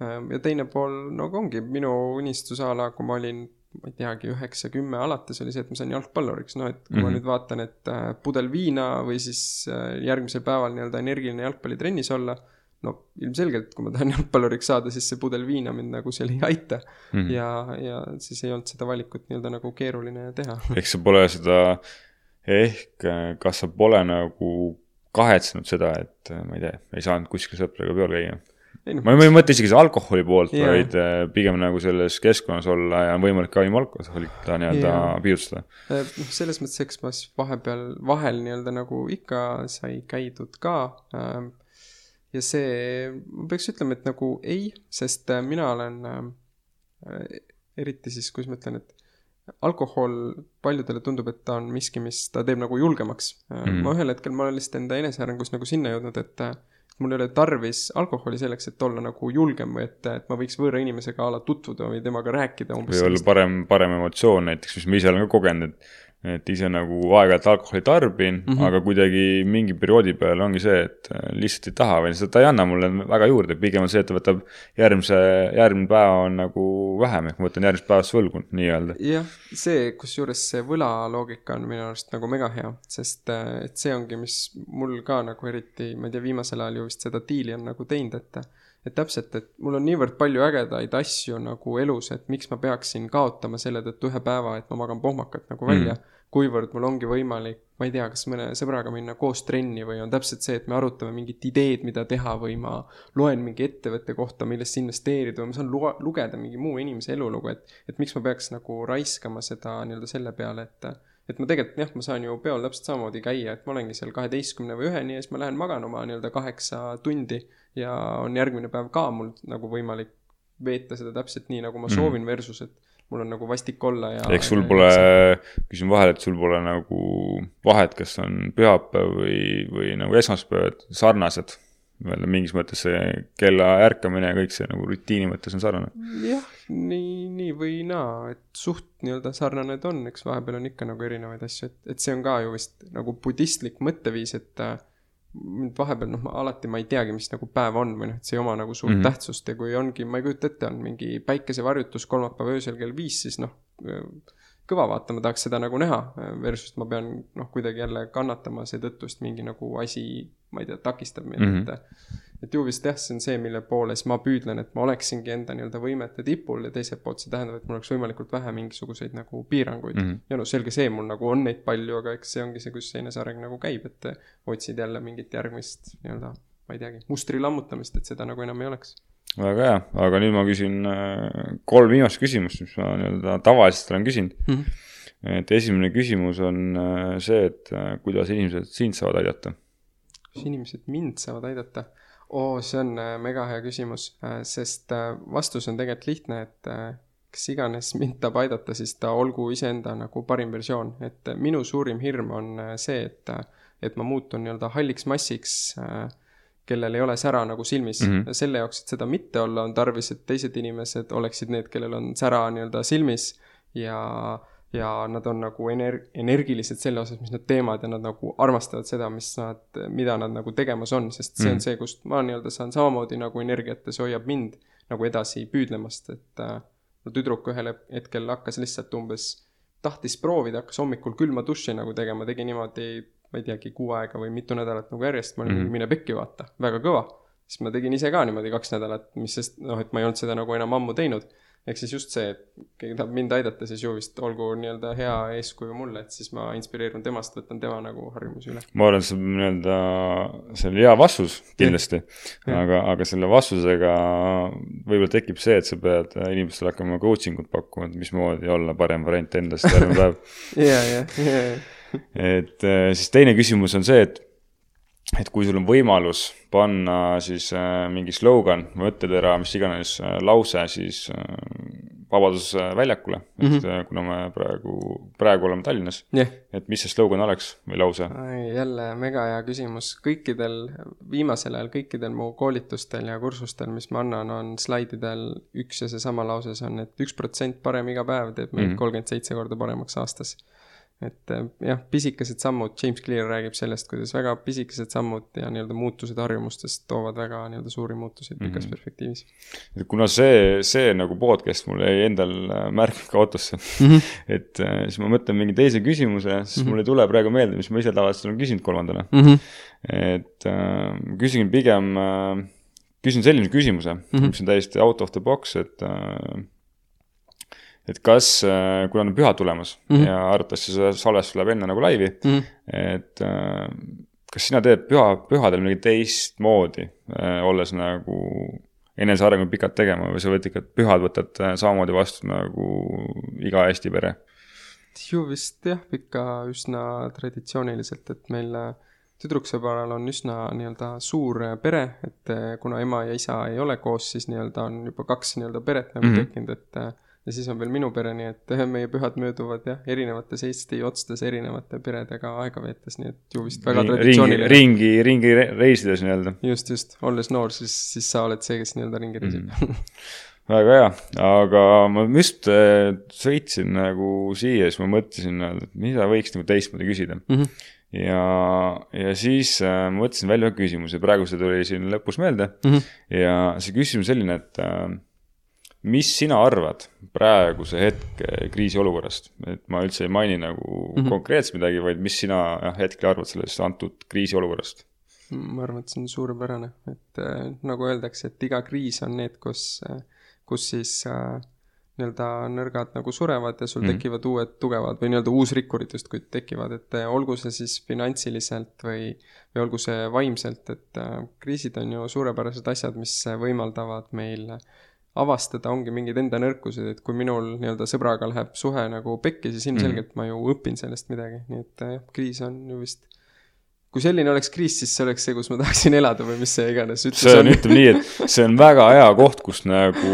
Ehm, ja teine pool nagu ongi minu unistus a la, kui ma olin, ma ei teagi, üheksa, kümme alates oli see, et ma sain jalgpalluriks, noh et kui mm -hmm. ma mhm. nüüd vaatan, et äh, pudel viina või siis äh, järgmisel päeval nii-öelda energiline jalgpallitrennis olla no ilmselgelt, kui ma tahan <laughs> jalgpalluriks saada, siis see pudel viina mind nagu seal ei aita mm. -hmm. ja, ja siis ei olnud seda valikut nii-öelda nagu keeruline teha. <laughs> ehk sa pole seda, ehk kas sa pole nagu kahetsenud seda, et äh, ma ei tea, ei saanud kuskil sõpradega peol käia. No, ma ei mõtle isegi seda alkoholi poolt yeah., vaid äh, pigem nagu selles keskkonnas olla ja on võimalik ka ilma alkoholita nii-öelda yeah. pidustada. Äh, noh, selles mõttes, eks ma siis vahepeal, vahel nii-öelda nagu ikka sai käidud ka. Ähm, ja see, ma peaks ütlema, et nagu ei, sest mina olen eriti siis, kuidas ma ütlen, et alkohol paljudele tundub, et ta on miski, mis ta teeb nagu julgemaks mm.. ma ühel hetkel, ma olen lihtsalt enda enesearengus nagu sinna jõudnud, et mul ei ole tarvis alkoholi selleks, et olla nagu julgem või et, et ma võiks võõra inimesega a la tutvuda või temaga rääkida umbes. või olla parem, parem emotsioon näiteks, mis ma ise olen ka kogenud, et et ise nagu aeg-ajalt alkoholi tarbin mm, -hmm. aga kuidagi mingi perioodi peal ongi see, et äh, lihtsalt ei taha või lihtsalt ta ei anna mulle väga juurde, pigem on see, et ta võtab järgmise, järgmine päev on nagu vähem, ehk ma võtan järgmisest päevast võlgu nii-öelda. jah, see, kusjuures see võlaloogika on minu arust nagu mega hea, sest äh, et see ongi, mis mul ka nagu eriti, ma ei tea, viimasel ajal ju vist seda diili on nagu teinud, et et täpselt, et mul on niivõrd palju ägedaid asju nagu elus, et miks ma peaksin kaotama selle tõttu ühe päeva, et ma magan pohmakat nagu välja mm. kuivõrd mul ongi võimalik, ma ei tea, kas mõne sõbraga minna koos trenni või on täpselt see, et me arutame mingit ideed, mida teha või ma loen mingi ettevõtte kohta, millesse investeerida või ma saan lu-, lugeda mingi muu inimese elulugu, et, et miks ma peaks nagu raiskama seda nii-öelda selle peale, et et ma tegelikult jah, ma saan ju peol täpselt samamoodi käia, et ma olengi seal kaheteistkümne või üheni ja siis ma lähen magan oma nii-öelda kaheksa tundi ja on järgmine päev ka mul nagu võimalik veeta seda täpselt nii, nagu ma mhm. soovin mm., versus et mul on nagu vastik olla ja. eks sul pole, küsin vahele, et sul pole nagu vahet, kas on pühapäev või, või nagu esmaspäev, et sarnased veel mingis mõttes see kella ärkamine ja kõik see nagu rutiini mõttes on sarnane. jah, nii, nii või naa, et suht nii-öelda sarnane ta on, eks vahepeal on ikka nagu erinevaid asju, et, et see on ka ju vist nagu budistlik mõtteviis, et mind vahepeal noh, alati ma ei teagi, mis nagu päev on või noh, et see ei oma nagu suurt mm -hmm. tähtsust ja kui ongi, ma ei kujuta ette, on mingi päikesevarjutus kolmapäeva öösel kell viis, siis noh, kõva vaata, ma tahaks seda nagu näha, versus ma pean noh, kuidagi jälle kannatama seetõttu, sest mingi nagu asi, ma ei tea, takistab mind mm, -hmm. et et ju vist jah, see on see, mille poole siis ma püüdlen, et ma oleksingi enda nii-öelda võimete tipul ja teiselt poolt see tähendab, et mul oleks võimalikult vähe mingisuguseid nagu piiranguid mm. -hmm. ja no selge see, mul nagu on neid palju, aga eks see ongi see, kus see eneseareng nagu käib, et otsid jälle mingit järgmist nii-öelda, ma ei teagi, mustri lammutamist, et seda nagu enam ei oleks väga hea, aga nüüd ma küsin äh, kolm viimast küsimust, mis ma nii-öelda tavaliselt olen küsinud mm. -hmm. et esimene küsimus on äh, see, et äh, kuidas inimesed sind saavad aidata? kuidas inimesed mind saavad aidata? oo, see on mega hea küsimus, sest vastus on tegelikult lihtne, et kes iganes mind tahab aidata, siis ta olgu iseenda nagu parim versioon, et minu suurim hirm on see, et, et ma muutun nii-öelda halliks massiks äh, kellel ei ole sära nagu silmis mm. -hmm. selle jaoks, et seda mitte olla, on tarvis, et teised inimesed oleksid need, kellel on sära nii-öelda silmis ja, ja nad on nagu ener-, energilised selle osas, mis nad teevad ja nad nagu armastavad seda, mis nad, mida nad nagu tegemas on, sest see mm -hmm. on mhm. see, kust ma nii-öelda saan samamoodi nagu energiat ja see hoiab mind nagu edasi püüdlemast, et äh, no tüdruk ühel hetkel hakkas lihtsalt umbes, tahtis proovida, hakkas hommikul külma duši nagu tegema, tegi niimoodi ma ei teagi, kuu aega või mitu nädalat nagu järjest, ma olin mm -hmm. mine pekki, vaata, väga kõva. siis ma tegin ise ka niimoodi kaks nädalat, mis sest noh, et ma ei olnud seda nagu enam ammu teinud. ehk siis just see, et keegi tahab mind aidata, siis ju vist olgu nii-öelda hea eeskuju mulle, et siis ma inspireerun temast, võtan tema nagu harjumusi üle. ma arvan, et see on nii-öelda, see on hea vastus kindlasti, aga, aga selle vastusega võib-olla tekib see, et sa pead inimestele hakkama coaching ut pakkuma, et mismoodi olla parem variant endast järgmine <laughs> päev. ja, ja, ja, ja et äh, siis teine küsimus on see, et, et kui sul on võimalus panna siis äh, mingi slogan, mõttetera, mis iganes äh, lause siis Vabaduse väljakule mm, -hmm. et mhm. kuna me praegu, praegu oleme Tallinnas yeah., et mis see slogan oleks või lause? jälle mega hea küsimus, kõikidel, viimasel ajal kõikidel mu koolitustel ja kursustel, mis ma annan, on slaididel üks ja seesama lause, see on, et üks protsent parem iga päev teeb meid mhm. kolmkümmend seitse korda paremaks aastas et äh, jah, pisikesed sammud, James Clear räägib sellest, kuidas väga pisikesed sammud ja nii-öelda muutused harjumustes toovad väga nii-öelda suuri muutuseid pikas mm -hmm. perspektiivis. kuna see, see nagu podcast mul jäi endal äh, märk autosse mm, -hmm. <laughs> et äh, siis ma mõtlen mingi teise küsimuse, siis mm -hmm. mul ei tule praegu meelde, mis ma ise tavaliselt olen küsinud kolmandana mm. -hmm. et äh, küsin pigem äh,, küsin sellise küsimuse mm, -hmm. mis on täiesti out of the box, et äh, et kas, äh, kuna on pühad tulemas mm -hmm. ja arvatavasti see salvestus läheb enne nagu laivi mm, -hmm. et äh, kas sina teed püha, pühadel midagi teistmoodi, äh, olles nagu enesearengu pikalt tegema või sa võtad ikka, pühad võtad samamoodi vastu nagu iga Eesti pere? ju vist jah, ikka üsna traditsiooniliselt, et meil tüdruksõbral on üsna nii-öelda suur pere, et kuna ema ja isa ei ole koos, siis nii-öelda on juba kaks nii-öelda peret nagu mm -hmm. tekkinud, et ja siis on veel minu pere, nii et <laughs> meie pühad mööduvad jah, erinevates Eesti otsades erinevate peredega aega veetes, nii et ju vist väga traditsiooniline. ringi, ringi reisides nii-öelda. just, just, olles noor, siis, siis sa oled see, kes nii-öelda ringi reisib mm. väga hea, aga ma just äh, sõitsin nagu siia, siis ma mõtlesin, et mida võiks nagu teistmoodi küsida mm. -hmm. ja, ja siis äh, mõtlesin välja ühe küsimuse, praegu see tuli siin lõpus meelde mm. -hmm. ja see küsimus selline, et äh, mis sina arvad praeguse hetke kriisiolukorrast, et ma üldse ei maini nagu mm -hmm. konkreetselt midagi, vaid mis sina hetkel arvad sellest antud kriisiolukorrast? ma arvan, et see on suurepärane, et äh, nagu öeldakse, et iga kriis on need, kus äh,, kus siis äh, nii-öelda nõrgad nagu surevad ja sul mm -hmm. tekivad uued tugevad või nii-öelda uusrikkurid justkui tekivad, et äh, olgu see siis finantsiliselt või, või olgu see vaimselt, et äh, kriisid on ju suurepärased asjad, mis võimaldavad meil äh, avastada ongi mingid enda nõrkused, et kui minul nii-öelda sõbraga läheb suhe nagu pekki, siis ilmselgelt mm. ma ju õpin sellest midagi, nii et jah, kriis on ju vist kui selline oleks kriis, siis see oleks see, kus ma tahaksin elada või mis see iganes ütlus see on, ütleme nii, et see on väga hea koht, kus nagu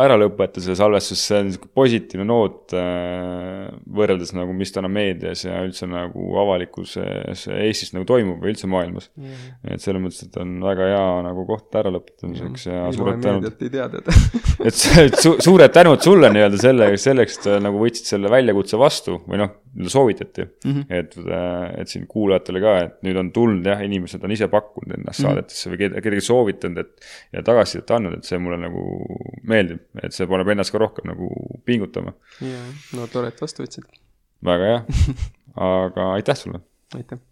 ära lõpetada see salvestus, see on niisugune positiivne noot äh, võrreldes nagu, mis täna meedias ja üldse nagu avalikkuses Eestis nagu toimub või üldse maailmas mm. -hmm. et selles mõttes, et on väga hea nagu koht ära lõpetamiseks ja mm, suured tänud. ei tea tead <laughs> et, su, suured tänud sulle nii-öelda selle, selleks, et nagu võtsid selle väljakutse vastu või noh soovitati mm. Mhm. -hmm. et, et siin kuulajatele ka, et nüüd on tulnud jah, inimesed on ise pakkunud ennast mm saadetesse või ked- kedagi soovitanud, et. ja tagasisidet andnud, et see mulle nagu meeldib, et see paneb ennast ka rohkem nagu pingutama. jaa, no tore, et vastu võtsid. väga hea, <laughs> aga aitäh sulle. aitäh.